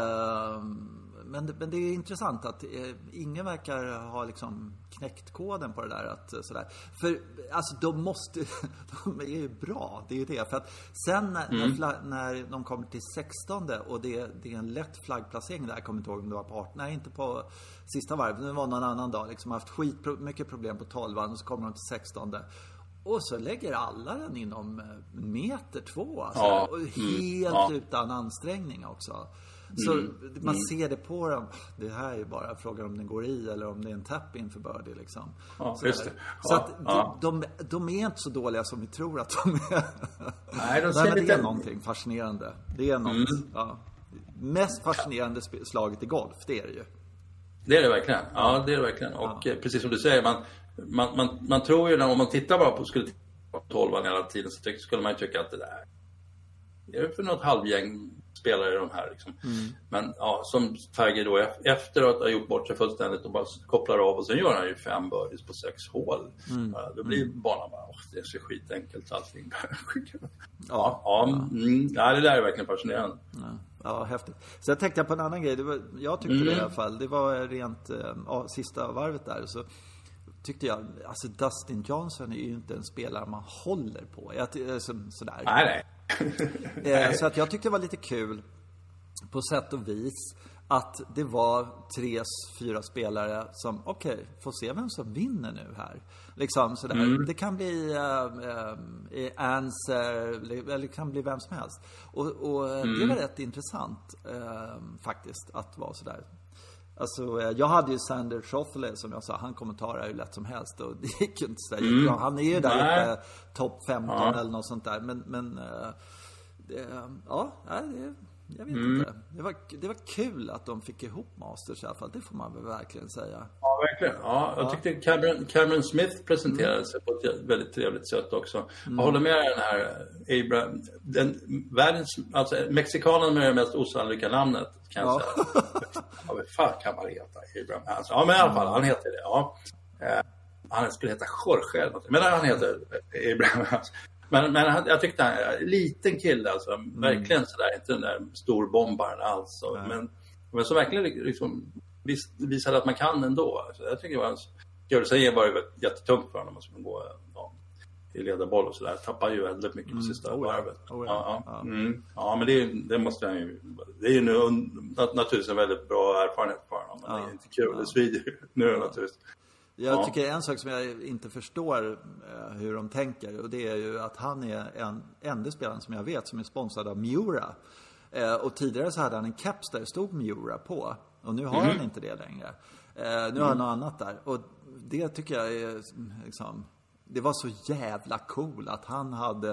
Ehm, Men, det- men det är intressant att eh, ingen verkar ha liksom knäckt koden på det där. Att, eh, sådär. För alltså de måste, de är ju bra. Det är ju det. För att sen när, när, fla, när de kommer till 16 och det, det är en lätt flaggplacering där. Jag kommer inte ihåg om det var på 18, nej inte på sista varvet. Det var någon annan dag. Liksom haft skit, mycket problem på 12 och så kommer de till 16 och så lägger alla den inom eh, meter två. Alltså, Ja, mm, helt ja. utan ansträngning också. Så man ser det på dem. Det här är ju bara frågan om den går i eller om det är en tap in för birdie liksom. Ja, Så just det. Så Ja, att ja. de, de, de är inte så dåliga som vi tror att de är. Nej, de Nej, ser men det är någonting fascinerande. Det är något, ja. Mest fascinerande slaget i golf, det är det ju. Det är det verkligen. Ja, det är det verkligen. Och eh, precis som du säger, man, man, man, man tror ju när om man tittar bara på, skulle 12 hela tiden så skulle man ju tycka att det där det är för något halvgäng spelare de här liksom. Men ja, som Tiger då ef- efter att ha gjort bort sig fullständigt och bara kopplar av och sen gör han ju fem birdies på sex hål. Ja, då blir banan bara, åh, det är så skitenkelt allting. ja, ja, mm, ja, det där är verkligen fascinerande. Ja, ja, häftigt. Så jag tänkte på en annan grej. Det var, jag tyckte det i alla fall. Det var rent, eh, ja, sista varvet där. Så tyckte jag, alltså Dustin Johnson är ju inte en spelare man håller på. Jag, eh, så, sådär. Nej, nej. Eh, så att jag tyckte det var lite kul på sätt och vis att det var tre, fyra spelare som, okej, får se vem som vinner nu här. Liksom sådär. Det kan bli äh, äh, Answer, eller det kan bli vem som helst. Och, och eh, det var rätt intressant eh, faktiskt att vara sådär. Alltså, eh, jag hade ju Sander Schauffele som jag sa, han kommentarar ju lätt som helst och det gick ju inte så där bra. Han är ju där Nej. uppe, topp 15 eller något sånt där. Men, men eh, det, ja, nej, det, jag vet inte. Det var, det var kul att de fick ihop Masters i alla fall. Det får man väl verkligen säga. Ja, verkligen. Ja, jag tyckte Cameron, Cameron Smith presenterade sig på ett väldigt trevligt sätt också. Jag håller med den här Abraham, den världens, alltså mexikanen med det mest osannolika namnet kan jag Ja. säga. Ja, vad fan kan man heta? Abraham Hansen. Ja, men i alla fall, han heter det. Ja. Eh, Han skulle heta Jorge eller något. Men han heter Abraham Hansen. Men, men han, jag tyckte han, liten kille alltså, verkligen sådär, inte den där storbombaren alls. Men, men så verkligen liksom visade att man kan ändå. Alltså, jag tycker det var en. Sen var väl jättetungt för honom att skulle gå ja, i ledarboll och sådär. Tappade ju väldigt mycket på sista Oh ja. varvet. Oh ja. Ja. Mm. ja, men det, det måste han ju... Det är ju nu, nat- naturligtvis en väldigt bra erfarenhet för honom. Men det är inte kul. Det svider ju nu naturligtvis. Jag Ja. tycker en sak som jag inte förstår eh, hur de tänker och det är ju att han är en enda spelaren som jag vet som är sponsrad av Miura. Eh, och tidigare så hade han en caps där det stod Miura på. Och nu har han inte det längre. Eh, nu har han något annat där. Och det tycker jag är liksom, det var så jävla cool att han hade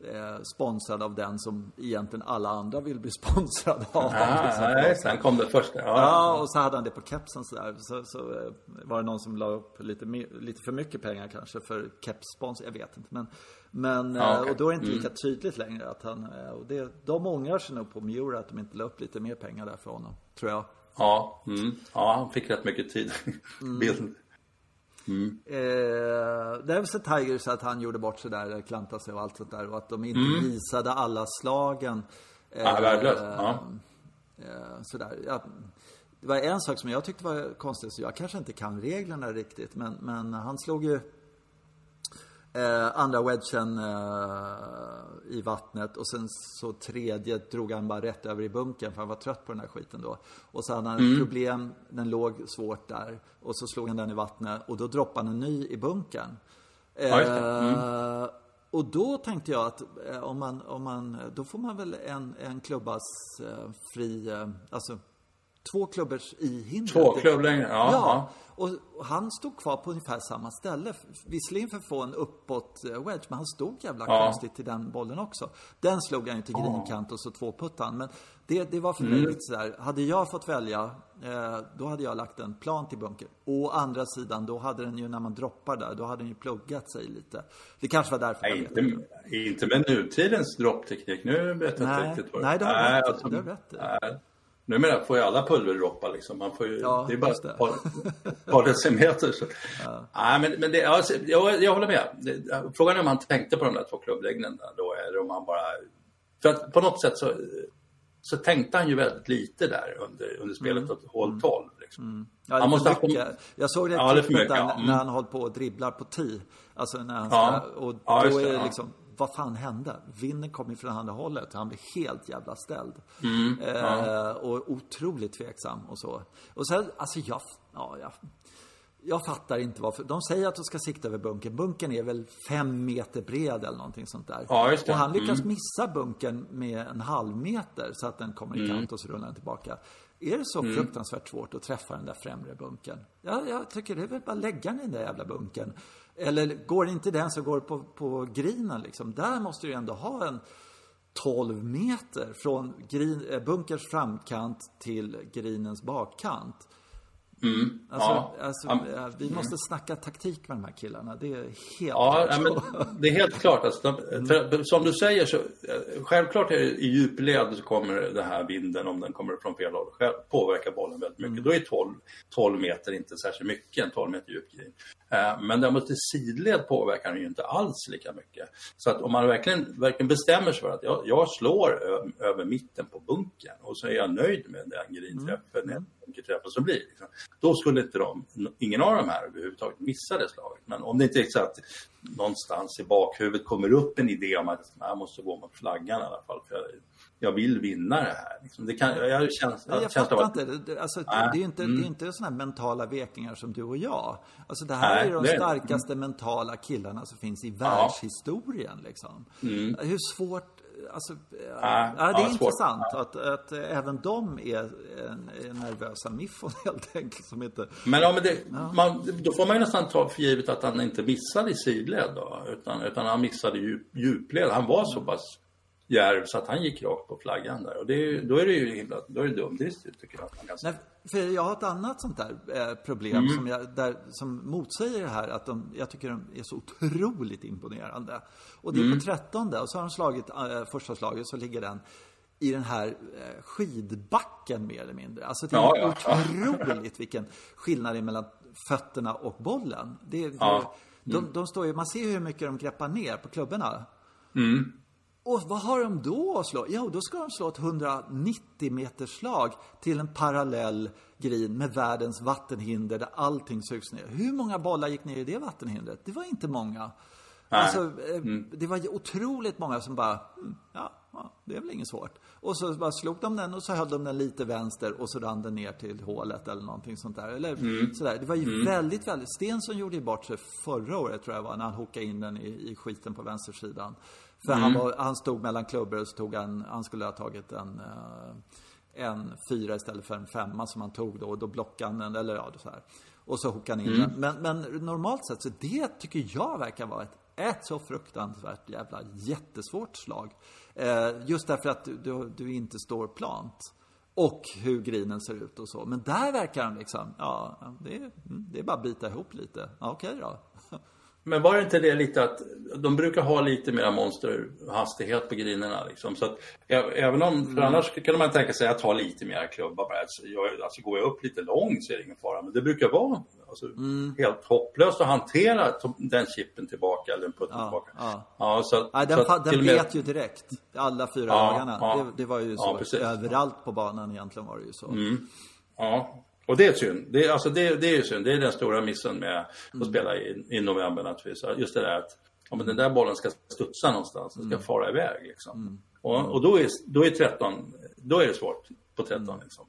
eh, sponsrad av den som egentligen alla andra vill bli sponsrad av. Ja, liksom. nej, sen kom det första. Ja, Ja, och så hade han det på kepsen sådär. Så, så eh, var det någon som la upp lite, lite för mycket pengar kanske för kepsspons, jag vet inte. Men, men Ja, eh, okej. och då är det inte lika tydligt längre att han, eh, och det, de ångrar sig nog på Miura att de inte la upp lite mer pengar där för honom, tror jag. ja, mm. ja, han fick rätt mycket tid. Mm. Bild. Eh, det är väl så Tigers att han gjorde bort sig där, klantade sig och allt sånt där. Och att de inte visade alla slagen. Eh, Mm. Ja, värdelöst. Ja. eh, sådär. Ja, det var en sak som jag tyckte var konstigt, så jag kanske inte kan reglerna riktigt. Men, men han slog ju eh, andra wedgen eh, i vattnet och sen så tredje drog han bara rätt över i bunkern för han var trött på den här skiten då. Och så hade han Mm. ett problem, den låg svårt där. Och så slog han den i vattnet och då droppade han en ny i bunkern. Ja, just det. Mm. Eh, och då tänkte jag att eh, om man, om man, då får man väl en, en klubbas eh, fri, eh, alltså två klubbors i hindret. Två klubblängder, ja. Ja, ja. och och han stod kvar på ungefär samma ställe. Visserligen för att få en uppåt eh, wedge, men han stod jävla Ja. konstigt till den bollen också. Den slog han ju till grinkant och så två puttan. Men det, det var för Mm. mig lite sådär, hade jag fått välja, eh, då hade jag lagt en plan till bunker. Å andra sidan, då hade den ju, när man droppar där, då hade den ju pluggat sig lite. Det kanske var därför, Nej, inte, inte med nutidens droppteknik. Nu vet jag inte riktigt vad nej, det har du rätt i. Numera får ju alla pulverdroppar liksom. Man får ju, Ja, det är bara ett par, par decimeter. Så. Nej, men, men det, alltså, jag, jag håller med. Det, frågan är om han tänkte på de där två klubbläggningarna då, eller om han bara... För att på något sätt så, så tänkte han ju väldigt lite där under, under spelet åt hål 12. Liksom. Ja, Han måste för ha mycket. Jag såg det Ja, det mycket, där ja. Mm. när han höll på och dribblar på tee. Alltså när han Ja. ska, och Ja, då är det ja. liksom, vad fan hände? Vinden kom ju från andra hållet. Han blev helt jävla ställd. Mm, eh, och otroligt tveksam och så. Och sen, alltså jag, ja, jag, jag fattar inte varför. De säger att de ska sikta över bunkern. Bunkern är väl fem meter bred eller någonting sånt där. Ja. Och han lyckas Mm. missa bunkern med en halv meter så att den kommer i Mm. kant och så rullar den tillbaka. Är det så fruktansvärt svårt att träffa den där främre bunkern? Ja, jag tycker det är väl bara att lägga den i den där jävla bunkern. Eller går inte den så går det på, på grinen liksom. Där måste du ju ändå ha en 12 meter från green, eh, bunkers bunkerns framkant till grinens bakkant. Alltså, Ja. alltså Ja. eh, vi måste snacka taktik med de här killarna. Det är helt Ja, klart ja, det är helt klart. Alltså, de, för, som du säger så, eh, självklart är det, i djupled så kommer den här vinden, om den kommer från fel håll, påverka bollen väldigt mycket. Då är 12, 12 meter inte särskilt mycket, en 12 meter djup grej. Eh, Men däremot i sidled påverkar den ju inte alls lika mycket. Så att om man verkligen, verkligen bestämmer sig för att jag, jag slår ö, över mitten på bunken och så är jag nöjd med den grinträffen, mm. Bunkerträffen som blir. Liksom. Då skulle inte de, ingen av de här överhuvudtaget missa det slaget. Men om det inte är så att någonstans i bakhuvudet kommer upp en idé om att jag måste gå mot flaggan i alla fall. För jag, jag vill vinna det här. Liksom. Det kan, jag, jag, känns, jag av fattar att- inte. Det, alltså, det, det är ju inte, mm. det är inte sådana här mentala vekningar som du och jag. Alltså det här Nej, är de det är det. starkaste mentala killarna som finns i världshistorien. Liksom. Hur svårt... Alltså, ja, Ja, ja, det är Mm. ja, intressant att, att även de är, är nervösa miffon helt enkelt. Som inte... Men, ja, men det, man, då får man ju nästan ta för givet att han inte missade i sidled då. Utan, utan han missade djup, djupled. Han var så pass djärv så att han gick rakt på flaggan där. Och det, då är det ju himla, då är det dumdristigt tycker jag. säga. Nej, för jag har ett annat sånt där eh, problem Mm. som, jag, där, som motsäger det här att de, jag tycker de är så otroligt imponerande. Och det är Mm. på trettonde och så har de slagit eh, första slaget så ligger den i den här eh, skidbacken mer eller mindre. Alltså det är Ja, ja. otroligt vilken skillnad det är mellan fötterna och bollen. Det, är- Ja. de, de står ju, man ser hur mycket de greppar ner på klubborna. Mm. Och vad har de då att slå? Jo, då ska de slå ett 190 meters slag till en parallell green med världens vattenhinder där allting sugs ner. Hur många bollar gick ner i det vattenhindret? Det var inte många. Alltså, eh, det var otroligt många som bara, mm, ja, ja, det är väl inget svårt. Och så bara slog de den och så höll de den lite vänster och så rann den ner till hålet eller någonting sånt där. Eller sådär. Det var ju väldigt, väldigt, Stensson gjorde ju bort sig förra året tror jag var, när han hookade in den i, i skiten på vänstersidan. För han, var, han stod mellan klubbor och så tog han, han skulle ha tagit en, eh, en fyra istället för en femma som han tog då och då blockade han den, eller ja, så här. Och så hookar han in den. Men, men normalt sett så det tycker jag verkar vara ett, ett så fruktansvärt jävla jättesvårt slag. Eh, just därför att du, du, du inte står plant. Och hur grinen ser ut och så. Men där verkar han liksom, ja, det är, mm, det är bara att bita ihop lite. Ja, Okej då. Men var det inte det lite att de brukar ha lite mer monsterhastighet på grinerna liksom. Så att även om, för annars kan man tänka sig att ta lite mer klubba bara. Alltså, jag, alltså går jag upp lite långt så är det ingen fara. Men det brukar vara alltså, helt hopplöst att hantera den chippen tillbaka eller den putten Ja, tillbaka. ja. Ja, så, att- Nej, så den, att fa- den och med- bet ju direkt. Alla fyra Ja, dagarna. ja. Det, det var ju så. Överallt på banan egentligen var det ju så. Mm. Ja, och det är synd. Det är, alltså det, det är synd. Det är den stora missen med att Mm. spela i, i november naturligtvis. Just det där att ja, men den där bollen ska studsa någonstans. Den ska Mm. fara iväg liksom. Och, och då, är, då är 13, då är det svårt på 13 Mm. liksom.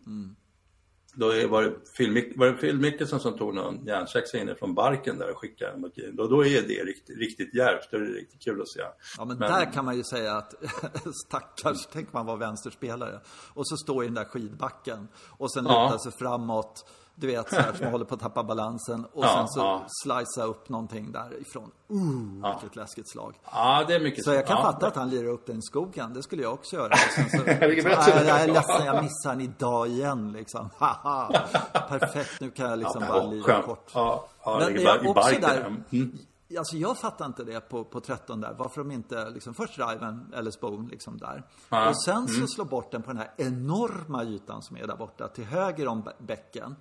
Då är, var, det Phil, var det Phil Mickelson som tog någon järnsexa inne från barken där och skickade mot green. Då, då är det riktigt, riktigt djärvt. Då är det riktigt kul att se. Ja, men, Men- där kan man ju säga att stackars, tänk man var vänsterspelare. Och så står i den där skidbacken och sen Ja. lutar sig framåt. Du vet, så här, som håller på att tappa balansen. Och Ja, sen så ja. slicea upp någonting därifrån. Uh, vilket läskigt slag. Ja, det är mycket Så jag kan ja. fatta att han lirar upp den i skogen. Det skulle jag också göra. Och så, så. "Ah, jag är ledsen, jag missar den idag igen liksom. Haha. Perfekt, nu kan jag liksom bara lira kort. Ja, ja, Men jag i också där, Mm. Alltså jag fattar inte det på, på 13 där. Varför de inte liksom först driven eller spoon liksom där. Ja, Och sen så slår bort den på den här enorma ytan som är där borta till höger om bä- bäcken.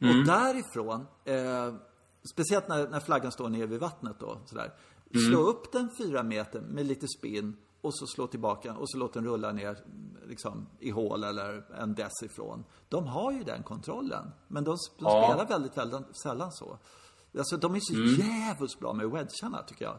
Och därifrån, eh, speciellt när, när flaggan står nere vid vattnet då, sådär. Slå upp den fyra meter med lite spinn och så slå tillbaka och så låt den rulla ner liksom, i hål eller en dess ifrån. De har ju den kontrollen. Men de, de Ja. spelar väldigt, väldigt sällan så. Alltså de är så jävligt bra med wedgarna tycker jag.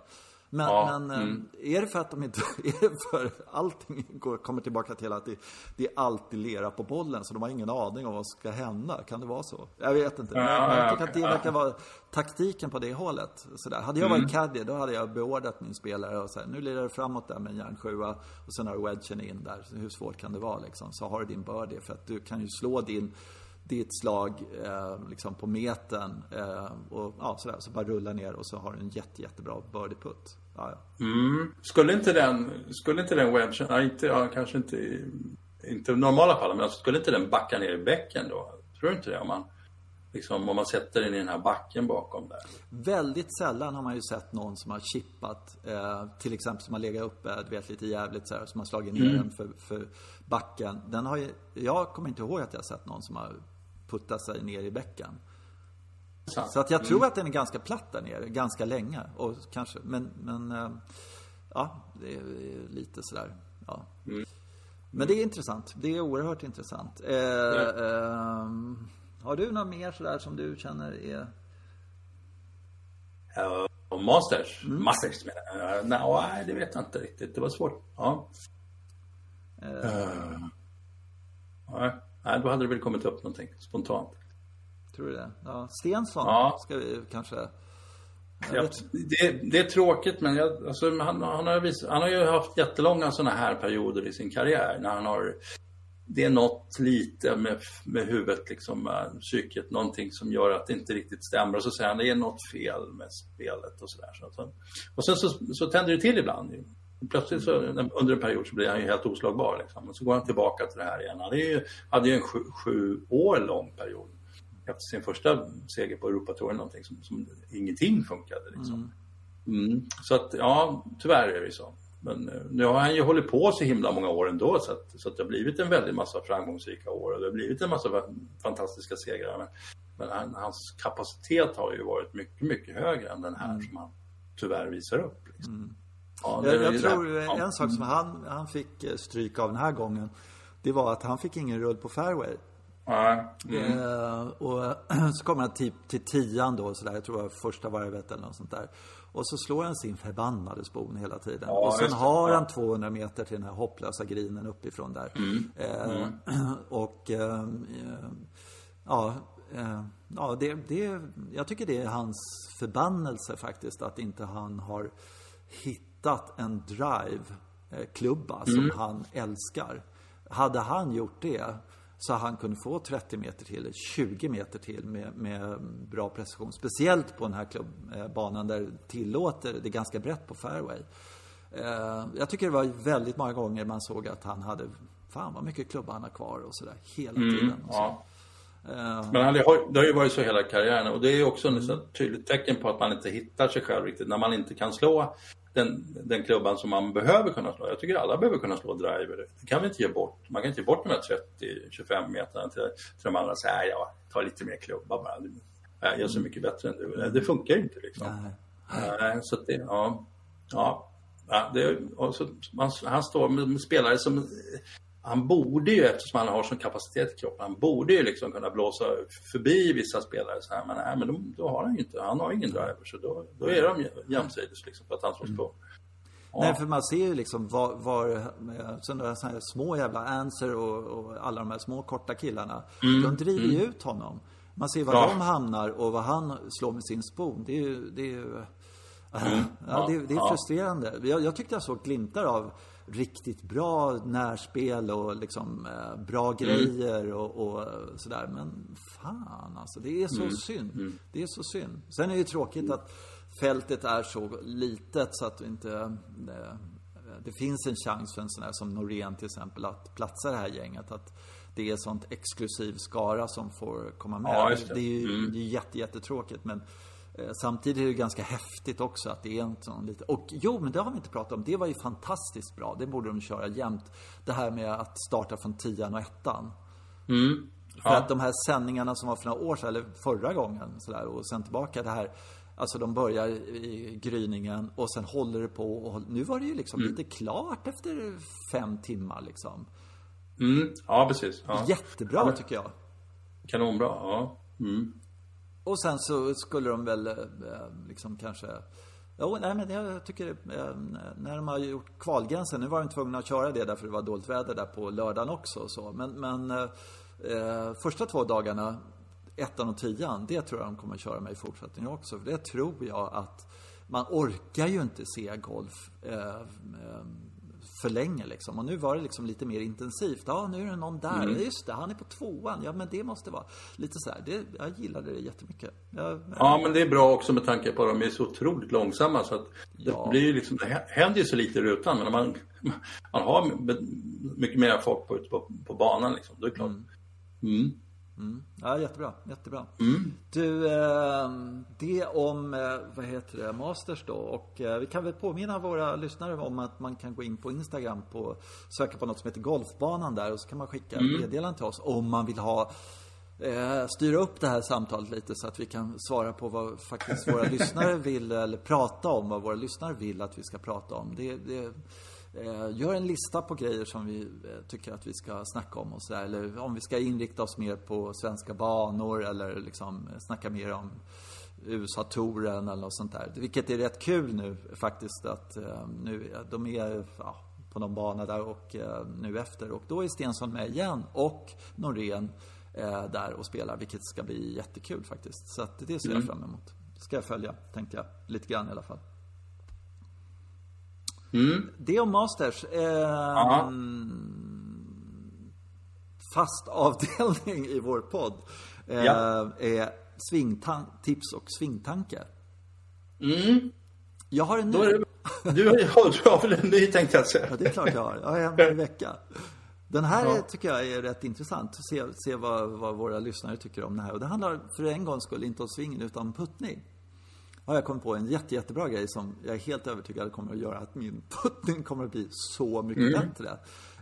Men, Ja, men eh, är det för att de inte, är det för allting går, kommer tillbaka till att det, det är alltid lera på bollen så de har ingen aning om vad som ska hända? Kan det vara så? Jag vet inte. Men Ja, ja, jag tycker att det verkar vara taktiken på det hållet. Sådär. Hade jag varit caddy då hade jag beordrat min spelare och sagt nu lirar du framåt där med en järnsjua och sen har du wedgen in där. Hur svårt kan det vara liksom? Så har du din birdie för att du kan ju slå din ditt slag eh, liksom på metern eh, och ja, sådär. Så bara rulla ner och så har du en jätte, jättebra birdie-putt. Ja, ja. Mm. Skulle inte den, skulle inte den wedgen, ja, inte, ja, kanske inte i, inte i normala fall, men alltså, skulle inte den backa ner i bäcken då? Tror du inte det? Om man, liksom, om man sätter den i den här backen bakom där. Väldigt sällan har man ju sett någon som har chippat, eh, till exempel som har legat uppe, du vet lite jävligt så här, som har slagit ner den för, för backen. Den har ju, jag kommer inte ihåg att jag har sett någon som har puttat sig ner i bäcken. Så att jag tror att den är ganska platt där nere, ganska länge. Och kanske, men, men eh, ja, det är lite sådär, ja. Men det är intressant. Det är oerhört intressant. Eh, ehm, har du något mer sådär som du känner är... Och Masters? Mm. Masters menar jag. Nej, det vet jag inte riktigt. Det var svårt. Ja. Eh, nej. Nej, då hade det väl kommit upp någonting spontant. Tror du det? Ja, Stensson Ja. ska vi kanske... Ja, det, det är tråkigt, men jag, alltså, han, han, har vis, han har ju haft jättelånga sådana här perioder i sin karriär. När han har, det är något lite med, med huvudet, liksom, med psyket, någonting som gör att det inte riktigt stämmer. Och så säger han det är något fel med spelet och sådär. Så och sen så, så tänder det till ibland. Plötsligt så, under en period så blir han ju helt oslagbar. Liksom. Och så går han tillbaka till det här igen. Han är ju, hade ju en sju, sju år lång period efter sin första seger på Europatouren någonting som, som ingenting funkade. Liksom. Mm. Så att, ja, tyvärr är det så. Men eh, nu har han ju hållit på så himla många år ändå så att, så att det har blivit en väldig massa framgångsrika år och det har blivit en massa fa- fantastiska segrar. Men, men han, hans kapacitet har ju varit mycket, mycket högre än den här som han tyvärr visar upp. Liksom. Ja, Jag, jag tror. Ja. en sak som han, han fick eh, stryk av den här gången, det var att han fick ingen rull på fairway. Ja, Eh, och så kommer han till, till tian då, så där, jag tror det var första varvet eller något sånt där. Och så slår han sin förbannade spon hela tiden. Ja, och sen har han 200 meter till den här hopplösa grinen uppifrån där. Mm. Eh, Och eh, eh, ja, eh, ja det, det, jag tycker det är hans förbannelse faktiskt att inte han har hittat en drive-klubba som Mm. han älskar. Hade han gjort det Så han kunde få 30 meter till, 20 meter till med, med bra precision. Speciellt på den här klubbbanan där det tillåter, det är ganska brett på fairway. Eh, jag tycker det var väldigt många gånger man såg att han hade, fan vad mycket klubbar han har kvar och sådär hela tiden. Och så. Ja. Men han, det, har, det har ju varit så hela karriären och det är också ett tydligt tecken på att man inte hittar sig själv riktigt. När man inte kan slå den, den klubban som man behöver kunna slå. Jag tycker alla behöver kunna slå driver. Det kan vi inte ge bort. Man kan inte ge bort de här 30-25 meterna till, till de andra och säga ja, ta lite mer klubba bara. Jag är så mycket bättre än du. Det funkar ju inte liksom. Nej. Så det, ja. Ja, Ja, det, så, man, han står med, med, spelare som... Han borde ju, eftersom han har sån kapacitet i kroppen, han borde ju liksom kunna blåsa förbi vissa spelare så här. Men nej, men då, då har han ju inte, han har ingen driver. Så då, då är de jämsides liksom för att han slås på. Ja. Nej, för man ser ju liksom var, var sådana här små jävla Anser och, och, alla de här små korta killarna. Mm. De driver ju mm. ut honom. Man ser var ja. de hamnar och vad han slår med sin spon. Det är ju, det är ju Mm. Ja, det, det, är frustrerande. Jag, jag, tyckte jag såg glimtar av riktigt bra närspel och liksom eh, bra mm. grejer och, och, sådär. Men fan alltså, det är så mm. synd. Mm. Det är så synd. Sen är det ju tråkigt att fältet är så litet så att inte... Det, eh, det finns en chans för en sån här som Norén till exempel att platsa det här gänget. Att det är sånt exklusiv skara som får komma med. Ja, det. det. är ju mm. det är jätte, jättetråkigt men samtidigt är det ganske häftigt också att det är en sån lite... Och jo, men det har vi inte pratat om. Det var ju fantastiskt bra. Det borde de köra jämt. Det här med att starta från tian och ettan. Mm. Ja. För att de här sändningarna som var för några år sedan, eller förra gången sådär, och sen tillbaka det här. Alltså de börjar i gryningen och sen håller det på och nu var det ju liksom mm. lite klart efter fem timmar liksom. Mm. Ja, precis. Ja. Jättebra ja, tycker jag. Kanonbra, ja. Mm. Och sen så skulle de väl eh, liksom kanske Jo, nej men jag tycker eh, när de har gjort kvalgränsen, nu var de tvungna att köra det därför det var dåligt väder där på lördagen också och så. Men, men eh, eh, första två dagarna, ettan och tian, det tror jag de kommer att köra med i fortsättningen också. För det tror jag att man orkar ju inte se golf eh, eh för länge liksom. Och nu var det liksom lite mer intensivt. Ja, nu är det någon där. Mm. Just det, han är på tvåan. Ja, men det måste vara lite så här. Det, jag gillade det jättemycket. Jag, ja, men det är bra också med tanke på att de är så otroligt långsamma så att ja. det blir ju liksom, det händer ju så lite i rutan. Men man, man har mycket mer folk på, på, på banan liksom. Då är det klart. Mm. Mm. Mm. Ja, jättebra. Jättebra. Mm. Du, eh, det om, eh, vad heter det, Masters då. Och eh, vi kan väl påminna våra lyssnare om att man kan gå in på Instagram på, söka på något som heter Golfbanan där och så kan man skicka mm. meddelanden till oss om man vill ha eh, styra upp det här samtalet lite så att vi kan svara på vad faktiskt våra lyssnare vill eller prata om vad våra lyssnare vill att vi ska prata om. Det, det gör en lista på grejer som vi eh, tycker att vi ska snacka om och sådär. Eller om vi ska inrikta oss mer på svenska banor eller liksom snacka mer om USA-touren eller något sånt där. Vilket är rätt kul nu faktiskt att eh, nu, de är ja, på någon bana där och nu efter. Och då är Stensson med igen och Norén där och spelar, vilket ska bli jättekul faktiskt. Så att det ser jag mm. fram emot. Det ska jag följa, tänkte jag. Lite grann i alla fall. Mm. Det om Masters. Eh, fast avdelning i vår podd. Eh, ja. Är svingtips och svingtankar. Mm. Jag har en ny. Det, du, har, du har väl en ny tänkte jag säga. Ja, det är klart jag har. Jag har en i vecka. Den här ja. tycker jag är rätt intressant. Att se, se vad, vad, våra lyssnare tycker om det här. Och det handlar för en gångs skull inte om svingen utan om puttning har jag kommit på en jätte, jättebra grej som jag är helt övertygad kommer att göra att min puttning kommer att bli så mycket mm. bättre.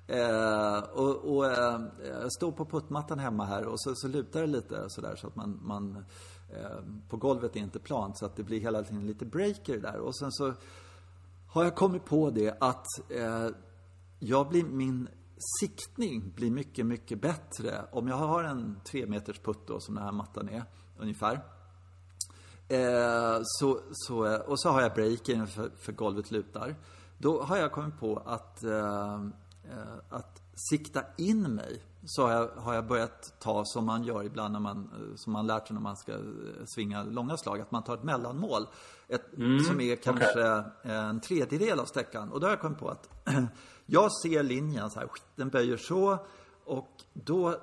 Eh, och, och eh, jag står på puttmattan hemma här och så, så lutar det lite sådär så att man, man eh, på golvet är inte plant så att det blir hela tiden lite breaker där. Och sen så har jag kommit på det att eh, jag blir, min siktning blir mycket, mycket bättre om jag har en tre meters putt då som den här mattan är ungefär. Eh, så, så, och så har jag breaken för, för golvet lutar. Då har jag kommit på att, eh, eh, att sikta in mig. Så har jag, har jag börjat ta som man gör ibland när man, som man lärt sig när man ska eh, svinga långa slag. Att man tar ett mellanmål. Ett, mm, som är kanske okay. en tredjedel av sträckan. Och då har jag kommit på att jag ser linjen så här. Den böjer så. Och då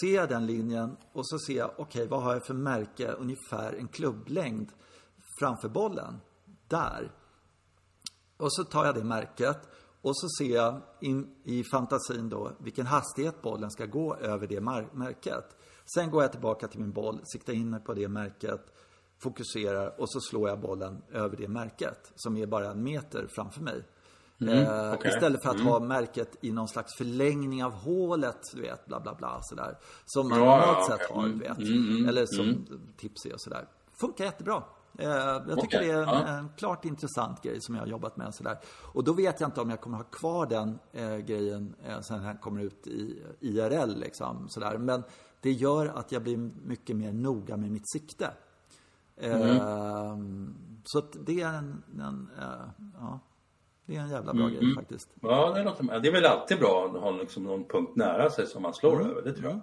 ser jag den linjen och så ser jag, okej, vad har jag för märke, ungefär en klubblängd framför bollen. Där. Och så tar jag det märket och så ser jag in i fantasin då vilken hastighet bollen ska gå över det märket. Sen går jag tillbaka till min boll, siktar in mig på det märket, fokuserar och så slår jag bollen över det märket som är bara en meter framför mig. Mm, eh, okej. Istället för att Mm. ha märket i någon slags förlängning av hålet, du vet, bla bla bla sådär. Som man Ja, normalt sett har, Mm, du vet. mm, mm, Eller som mm. Tipsy och sådär. Funkar jättebra. Eh, jag tycker Okej, det är en, ja. en klart intressant grej som jag har jobbat med. Sådär. Och då vet jag inte om jag kommer ha kvar den eh, grejen eh, sen den kommer ut i IRL. Liksom, sådär. Men det gör att jag blir mycket mer noga med mitt sikte. Eh, Så att det är en, en eh, ja, det är en jävla bra grej faktiskt. Ja, det, låter, det är väl alltid bra att ha liksom någon punkt nära sig som man slår över, det tror jag.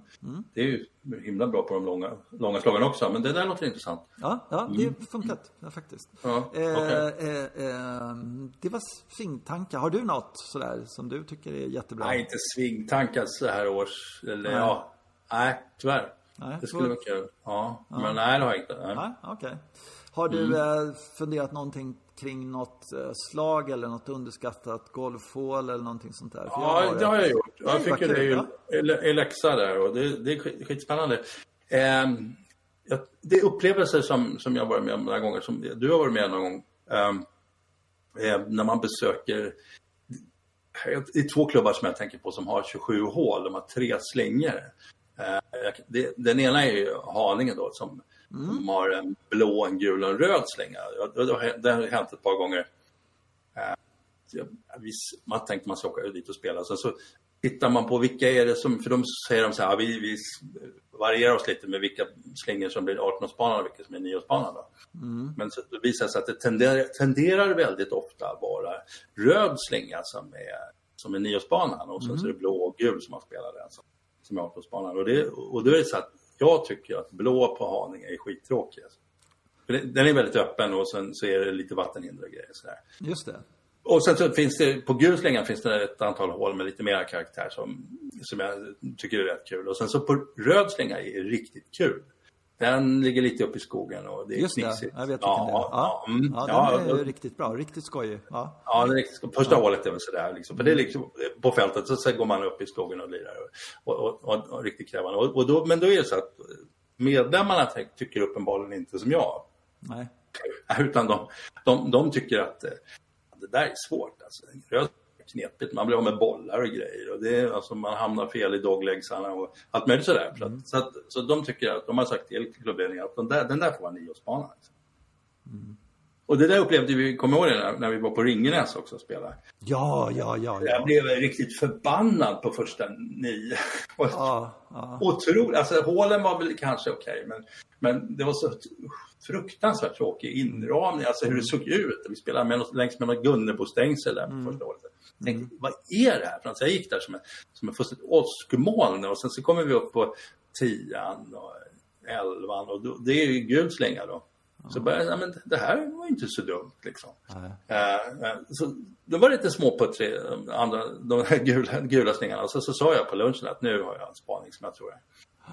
Det är ju himla bra på de långa, långa slagen också, men det där låter intressant. Ja, ja det har funkat ja, faktiskt. Ja, okej. eh, eh, det var svingtankar. Har du något sådär som du tycker är jättebra? Nej, inte svingtankar så här års, eller Nej. ja, nej, tyvärr. Nej, det skulle vara kul. Ja, men nej, det har jag inte. Nej. Ja, okej. Har du Mm. eh, funderat någonting kring något eh, slag eller något underskattat golfhål eller någonting sånt där? Ja, det har jag gjort. Jag fick ju det i, läxa där och det, det är skit- skitspännande. Ehm, jag, det är upplevelser som, som jag varit med om några gånger, som du har varit med någon gång. Eh, när man besöker det är två klubbar som jag tänker på som har 27 hål. De har tre slingor. Den ena är ju Haninge då som, som har en blå, en gul och en röd slinga. Det har, hänt ett par gånger. Eh, Man tänkte man ska åka dit och spela. Sen så tittar man på vilka är det som, för de säger de så här, vi, vi varierar oss lite med vilka slingor som blir 18-årsbanan och vilka som är 9-årsbanan. Då. Men så det visar sig att det tenderar, tenderar väldigt ofta vara röd slinga som är, som är 9-årsbanan och sen så är det blå och gul som man spelar den som, som är 18-årsbanan. Och, det, och då är det så att jag tycker att blå på Haninge är skittråkig. Alltså. Den är väldigt öppen och sen så är det lite vattenhinder och grejer. Sådär. Just det. Och sen så finns det, på gul slinga finns det ett antal hål med lite mer karaktär som, som jag tycker är rätt kul. Och sen så på röd slinga är det riktigt kul. Den ligger lite upp i skogen och det är Just det. knixigt. Jag vet ja, det är. Ja, Ja, mm, ja, ja, den är och- riktigt bra. Riktigt skojig. Ja. Ja, det riktigt. Första hålet är väl sådär liksom. För det är liksom på fältet så sen går man upp i skogen och lirar och, och, och, och, riktigt krävande. Och, då, men då är det så att medlemmarna ty- tycker uppenbarligen inte som jag. Nej. Utan de, de, de tycker att eh, det där är svårt. Alltså. Knepigt, man blir av med bollar och grejer. Och det alltså, man hamnar fel i doglegsarna och allt möjligt sådär. Så, att, så, att, så de tycker att, de har sagt till klubbledningen att den där, den där får vara nioårsbana. Liksom. Och det där upplevde vi, kommer ihåg det när, när vi var på Ringenäs också och spelade. Ja, ja, ja. Jag ja. blev riktigt förbannad på första nio. Ja, ja. Otroligt. Alltså hålen var väl kanske okej, men, men det var så fruktansvärt tråkig inramning, alltså hur det såg ut. Vi spelade med, något- längs med något Gunnebostängsel där på första året. Jag tänkte, vad är det här? för jag gick där som en, som en fullständigt åskmoln och sen så kommer vi upp på tian och elvan och då, det är ju gul slänga då. Så började jag, ja, men det här var inte så dumt liksom. Eh, eh, så det var lite småputtrig, de andra, de här gula, gula slingarna. Och så, så sa jag på lunchen att nu har jag en spaning som jag tror är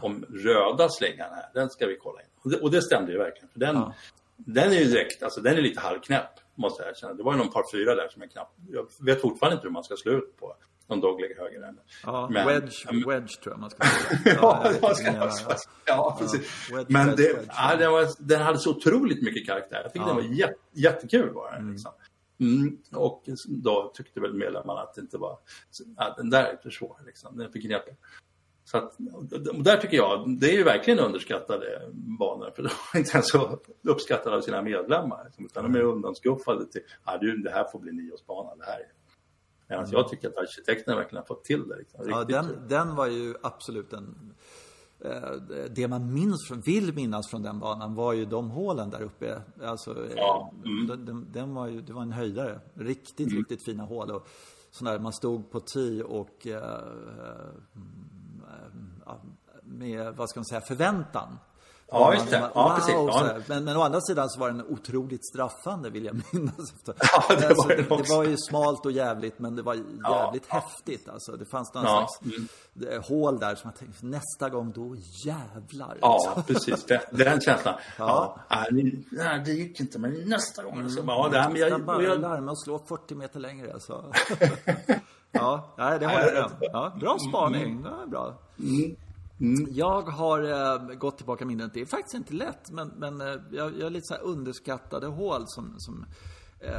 om röda slingan här, den ska vi kolla in. Och det, och det stämde ju verkligen. För den, Ja. den är ju direkt, alltså den är lite halvknäpp, måste jag erkänna. Det var ju någon par fyra där som är knappt, jag vet fortfarande inte hur man ska slå ut på någon dogleg höger där. Ja, Men- wedge, men- wedge tror jag man ska säga. Ja, man ska, menar. ja, precis. wedge, Men wedge, det, wedge. ja, den, var, den hade så otroligt mycket karaktär. Jag tyckte Ja. den var jätte, jättekul. Var den, liksom. mm, och då tyckte väl medlemmarna att det inte var... Att den där är för svår. Liksom. Den är för knepig. Så att, och där tycker jag, det är ju verkligen underskattade banor. För de är inte ens så uppskattade av sina medlemmar. Utan de är undanskuffade till, ah, du, det här får bli nioårsbana. Det här är... Medan jag tycker att arkitekterna verkligen har fått till det. Liksom. Ja, den, den var ju absolut en... eh, Det man minns från, vill minnas från den banan var ju de hålen där uppe. Alltså, eh, Ja, mm. den, den, var ju, det var en höjdare. Riktigt, riktigt fina hål. Och sån där, man stod på tee och eh, eh, mm, med, vad ska man säga, förväntan. Ja, just det. Man, Ja, wow, precis. Ja. Men, men å andra sidan så var den otroligt straffande vill jag minnas. Efter. Ja, det var Alltså, det, det också. var ju smalt och jävligt men det var jävligt Ja. häftigt. Alltså, det fanns någon Ja, slags eh, hål där som jag tänkte nästa gång då jävlar. Ja, precis. Den, den känslan. Ja. Ja. Nej, det gick inte, men nästa gång. Så, ja, det här, men Jag jag, bara jag, mig att slå 40 meter längre. Så. ja, nej, det håller jag med. Ja, Bra spaning. Ja, bra. Jag har eh, gått tillbaka minnet. Det är faktiskt inte lätt, men, men eh, jag, jag har lite så underskattade hål som, som eh,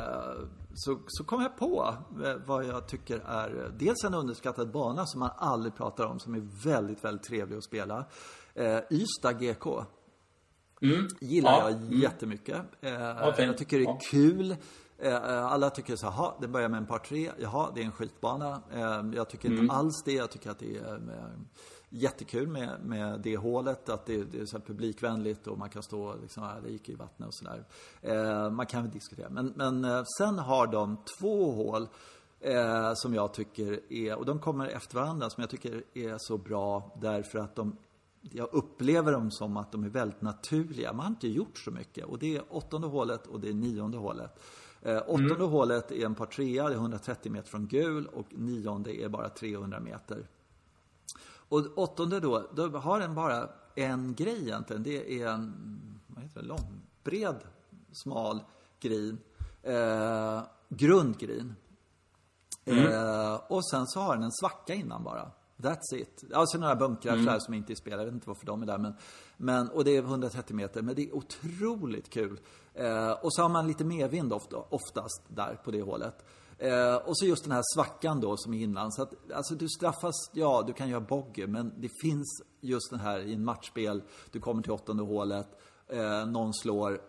så, så kom jag på vad jag tycker är dels en underskattad bana som man aldrig pratar om, som är väldigt, väldigt trevlig att spela. Eh, Ystad GK. Gillar Ja, jag jättemycket. Eh, fint. jag tycker det är Ja. kul. Eh, alla tycker så här, "Jaha, det börjar med en par tre. Jaha, det är en skitbana. Eh, jag tycker Mm. inte alls det. Jag tycker att det är eh, jättekul med, med det hålet. Att det, det är så publikvänligt och man kan stå liksom, här, det gick i vattnet och sådär. Eh, man kan väl diskutera. Men, men eh, sen har de två hål eh, som jag tycker är, och de kommer efter varandra, som jag tycker är så bra därför att de jag upplever dem som att de är väldigt naturliga. Man har inte gjort så mycket. Och det är åttonde hålet och det är nionde hålet. Eh, åttonde hålet är en par trea, det är 130 meter från gul och nionde är bara 300 meter. Och åttonde då, då har den bara en grej egentligen. Det är en, vad heter det, lång, bred, smal green. Eh, grundgreen. Eh, och sen så har den en svacka innan bara. That's it. Alltså några bunkrar här som inte är spelade. Jag vet inte varför de är där. Men, men, och det är 130 meter. Men det är otroligt kul. Eh, och så har man lite medvind ofta, oftast där på det hålet. Eh, och så just den här svackan då som är innan. Så att, alltså du straffas, ja du kan göra bogey. Men det finns just den här i en matchspel. Du kommer till åttonde hålet. Eh, någon slår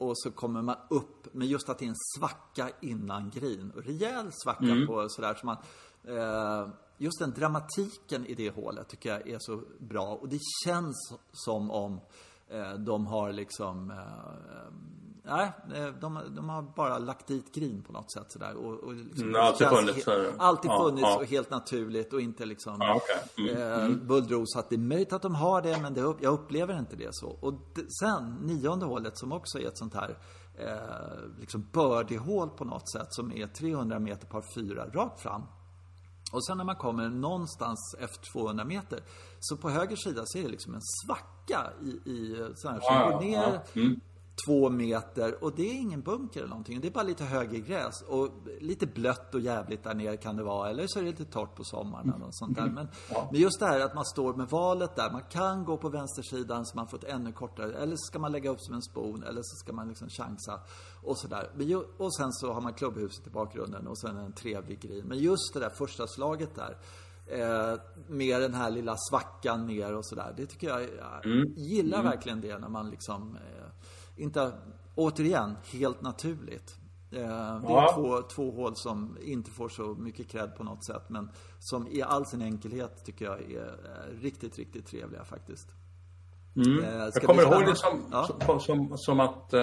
och så kommer man upp, men just att det är en svacka innan green. Rejäl svacka på sådär så man... Eh, just den dramatiken i det hålet tycker jag är så bra. Och det känns som om eh, de har liksom... Eh, Nej, eh, de, de har bara lagt dit green på något sätt sådär. Och, och liksom, Mm, alltid funnits, he- Alltid ja, funnits ja. och helt naturligt och inte liksom Ja, okej. Mm, eh, bullros. Att det är möjligt att de har det, men det, jag upplever inte det så. Och d- sen, nionde hålet som också är ett sånt här eh, liksom birdie-hål på något sätt som är 300 meter par fyra rakt fram. Och sen när man kommer någonstans efter 200 meter så på höger sida så är det liksom en svacka i, i så här, som går ner. Mm. Två meter och det är ingen bunker eller någonting. Det är bara lite högergräs och lite blött och jävligt där nere kan det vara. Eller så är det lite torrt på sommaren eller sånt där. Men, men just det här att man står med valet där. Man kan gå på vänstersidan så man får ett ännu kortare. Eller så ska man lägga upp som en spon eller så ska man liksom chansa och sådär. Och sen så har man klubbhuset i bakgrunden och sen en trevlig grin. Men just det där första slaget där. Eh, med den här lilla svackan ner och sådär. Det tycker jag, jag gillar verkligen det när man liksom eh, inte, återigen, helt naturligt. Eh, det är Ja. två, två hål som inte får så mycket cred på något sätt men som i all sin enkelhet tycker jag är eh, riktigt, riktigt trevliga faktiskt. Eh, Mm. Jag bli kommer ihåg det som, Ja. som, som, som att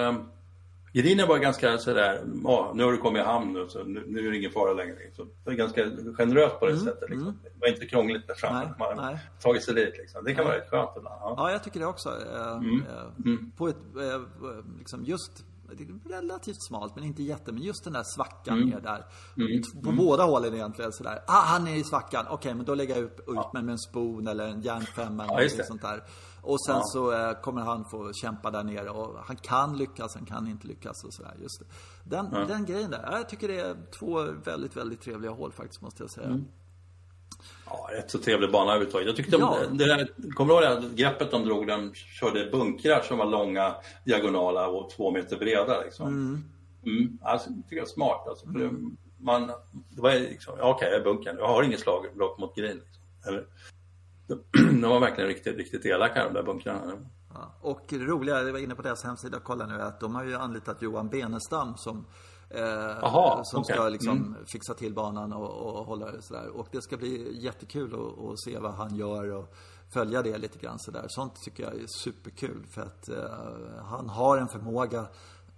Grinen var ganska sådär, ja, nu har du kommit i hamn nu, så nu, nu är det ingen fara längre. Liksom. Det är ganska generöst på det sättet. Liksom. Det var inte krångligt där framme. Mm, Nej, Man har nej. tagit sig dit liksom. Det kan vara rätt skönt ibland. Ja. Ja, jag tycker det också. Eh, eh, På ett, eh, liksom just, relativt smalt men inte jätte, men just den där svackan ner där. På båda hållen egentligen sådär. Ah, han är i svackan. Okej, men då lägger jag ut, ut mig med en spon eller en järnfemma eller Ja, just något sånt där. Och sen så eh, kommer han få kämpa där nere och han kan lyckas, han kan inte lyckas och sådär. Just det. Den, den grejen där. Jag tycker det är två väldigt, väldigt trevliga hål faktiskt måste jag säga. Ja, rätt så trevlig bana överhuvudtaget. Jag tyckte, Ja. det där, kommer du ihåg det greppet de drog? De körde bunkrar som var långa, diagonala och två meter breda liksom. Mm. Alltså, det tycker jag är smart. Alltså, det, man, det var liksom, ja, okej, jag är bunkern. Jag har inget slagbrott mot green. Liksom. Eller, de var verkligen riktigt, riktigt elaka de där bunkrarna. Ja. Och det roliga, jag var inne på deras hemsida och kollade nu, att de har ju anlitat Johan Benestam som eh, Aha, som okej. ska liksom fixa till banan och, och hålla det sådär. Och det ska bli jättekul att, att se vad han gör och följa det lite grann sådär. Sånt tycker jag är superkul för att eh, han har en förmåga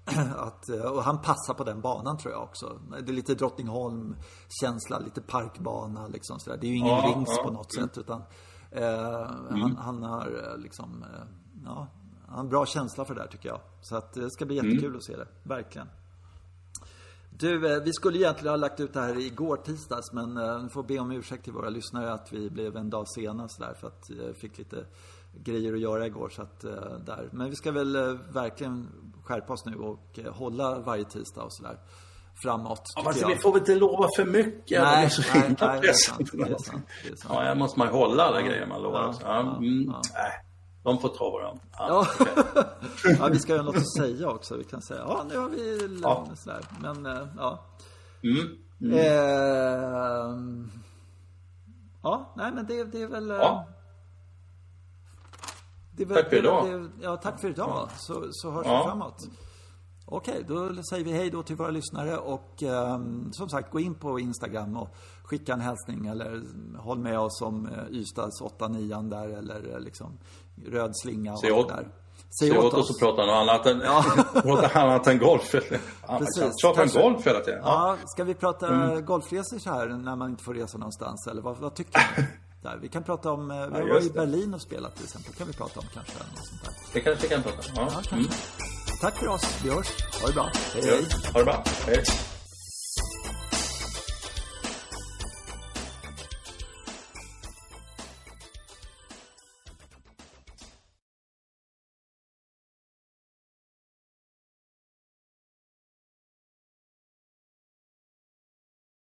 att, eh, och han passar på den banan tror jag också. Det är lite Drottningholm-känsla, lite parkbana liksom sådär. Det är ju ingen Ja, rings ja. på något sätt utan eh, han, han har eh, liksom, eh, ja, han har en bra känsla för det där tycker jag. Så att det ska bli jättekul Mm. att se det. Verkligen. Du, vi skulle egentligen ha lagt ut det här igår tisdags men eh, får be om ursäkt till våra lyssnare att vi blev en dag sena sådär för att jag fick lite grejer att göra igår så att där. Men vi ska väl verkligen skärpa oss nu och hålla varje tisdag och sådär framåt. Ja, jag. vi får väl inte lova för mycket. det är Nej, så nej, nej, det är sant. Det är sant. Det är sant. Ja, här måste man hålla alla grejer man lovar. ja, ja, ja, mm, ja. Nej, de får ta varandra. Ja, Ja. okej. ja, vi ska ju ha något att säga också. Vi kan säga, ja nu har vi Ja. sådär. Men, eh, ja. Mm. Ehm, ja, nej men det, det är väl... eh, Ja. Det är väl, Tack för idag. det- Ja, tack för idag. Så, så hörs Ja. vi framåt. Okej, då säger vi hej då till våra lyssnare och ehm, som sagt gå in på Instagram och skicka en hälsning eller håll med oss om uh, Ystads 8-9 där eller eh, liksom röd slinga och Säg allt åt- där. Se åt oss och prata något annat än, prata annat än golf. Ja, Precis. Om golf hela tiden. Ja. Ja, ska vi prata Mm. golfresor så här när man inte får resa någonstans? Eller vad, vad tycker ni? Där, vi kan prata om, eh, vi varit i. Berlin och spelat till exempel. kan vi prata om kanske. Något sånt där. Det kanske vi kan prata om. Ja. Ja, kanske. Mm. Tack för oss, vi hörs. Ha det bra. Hej, hej. Ha det bra. Hej.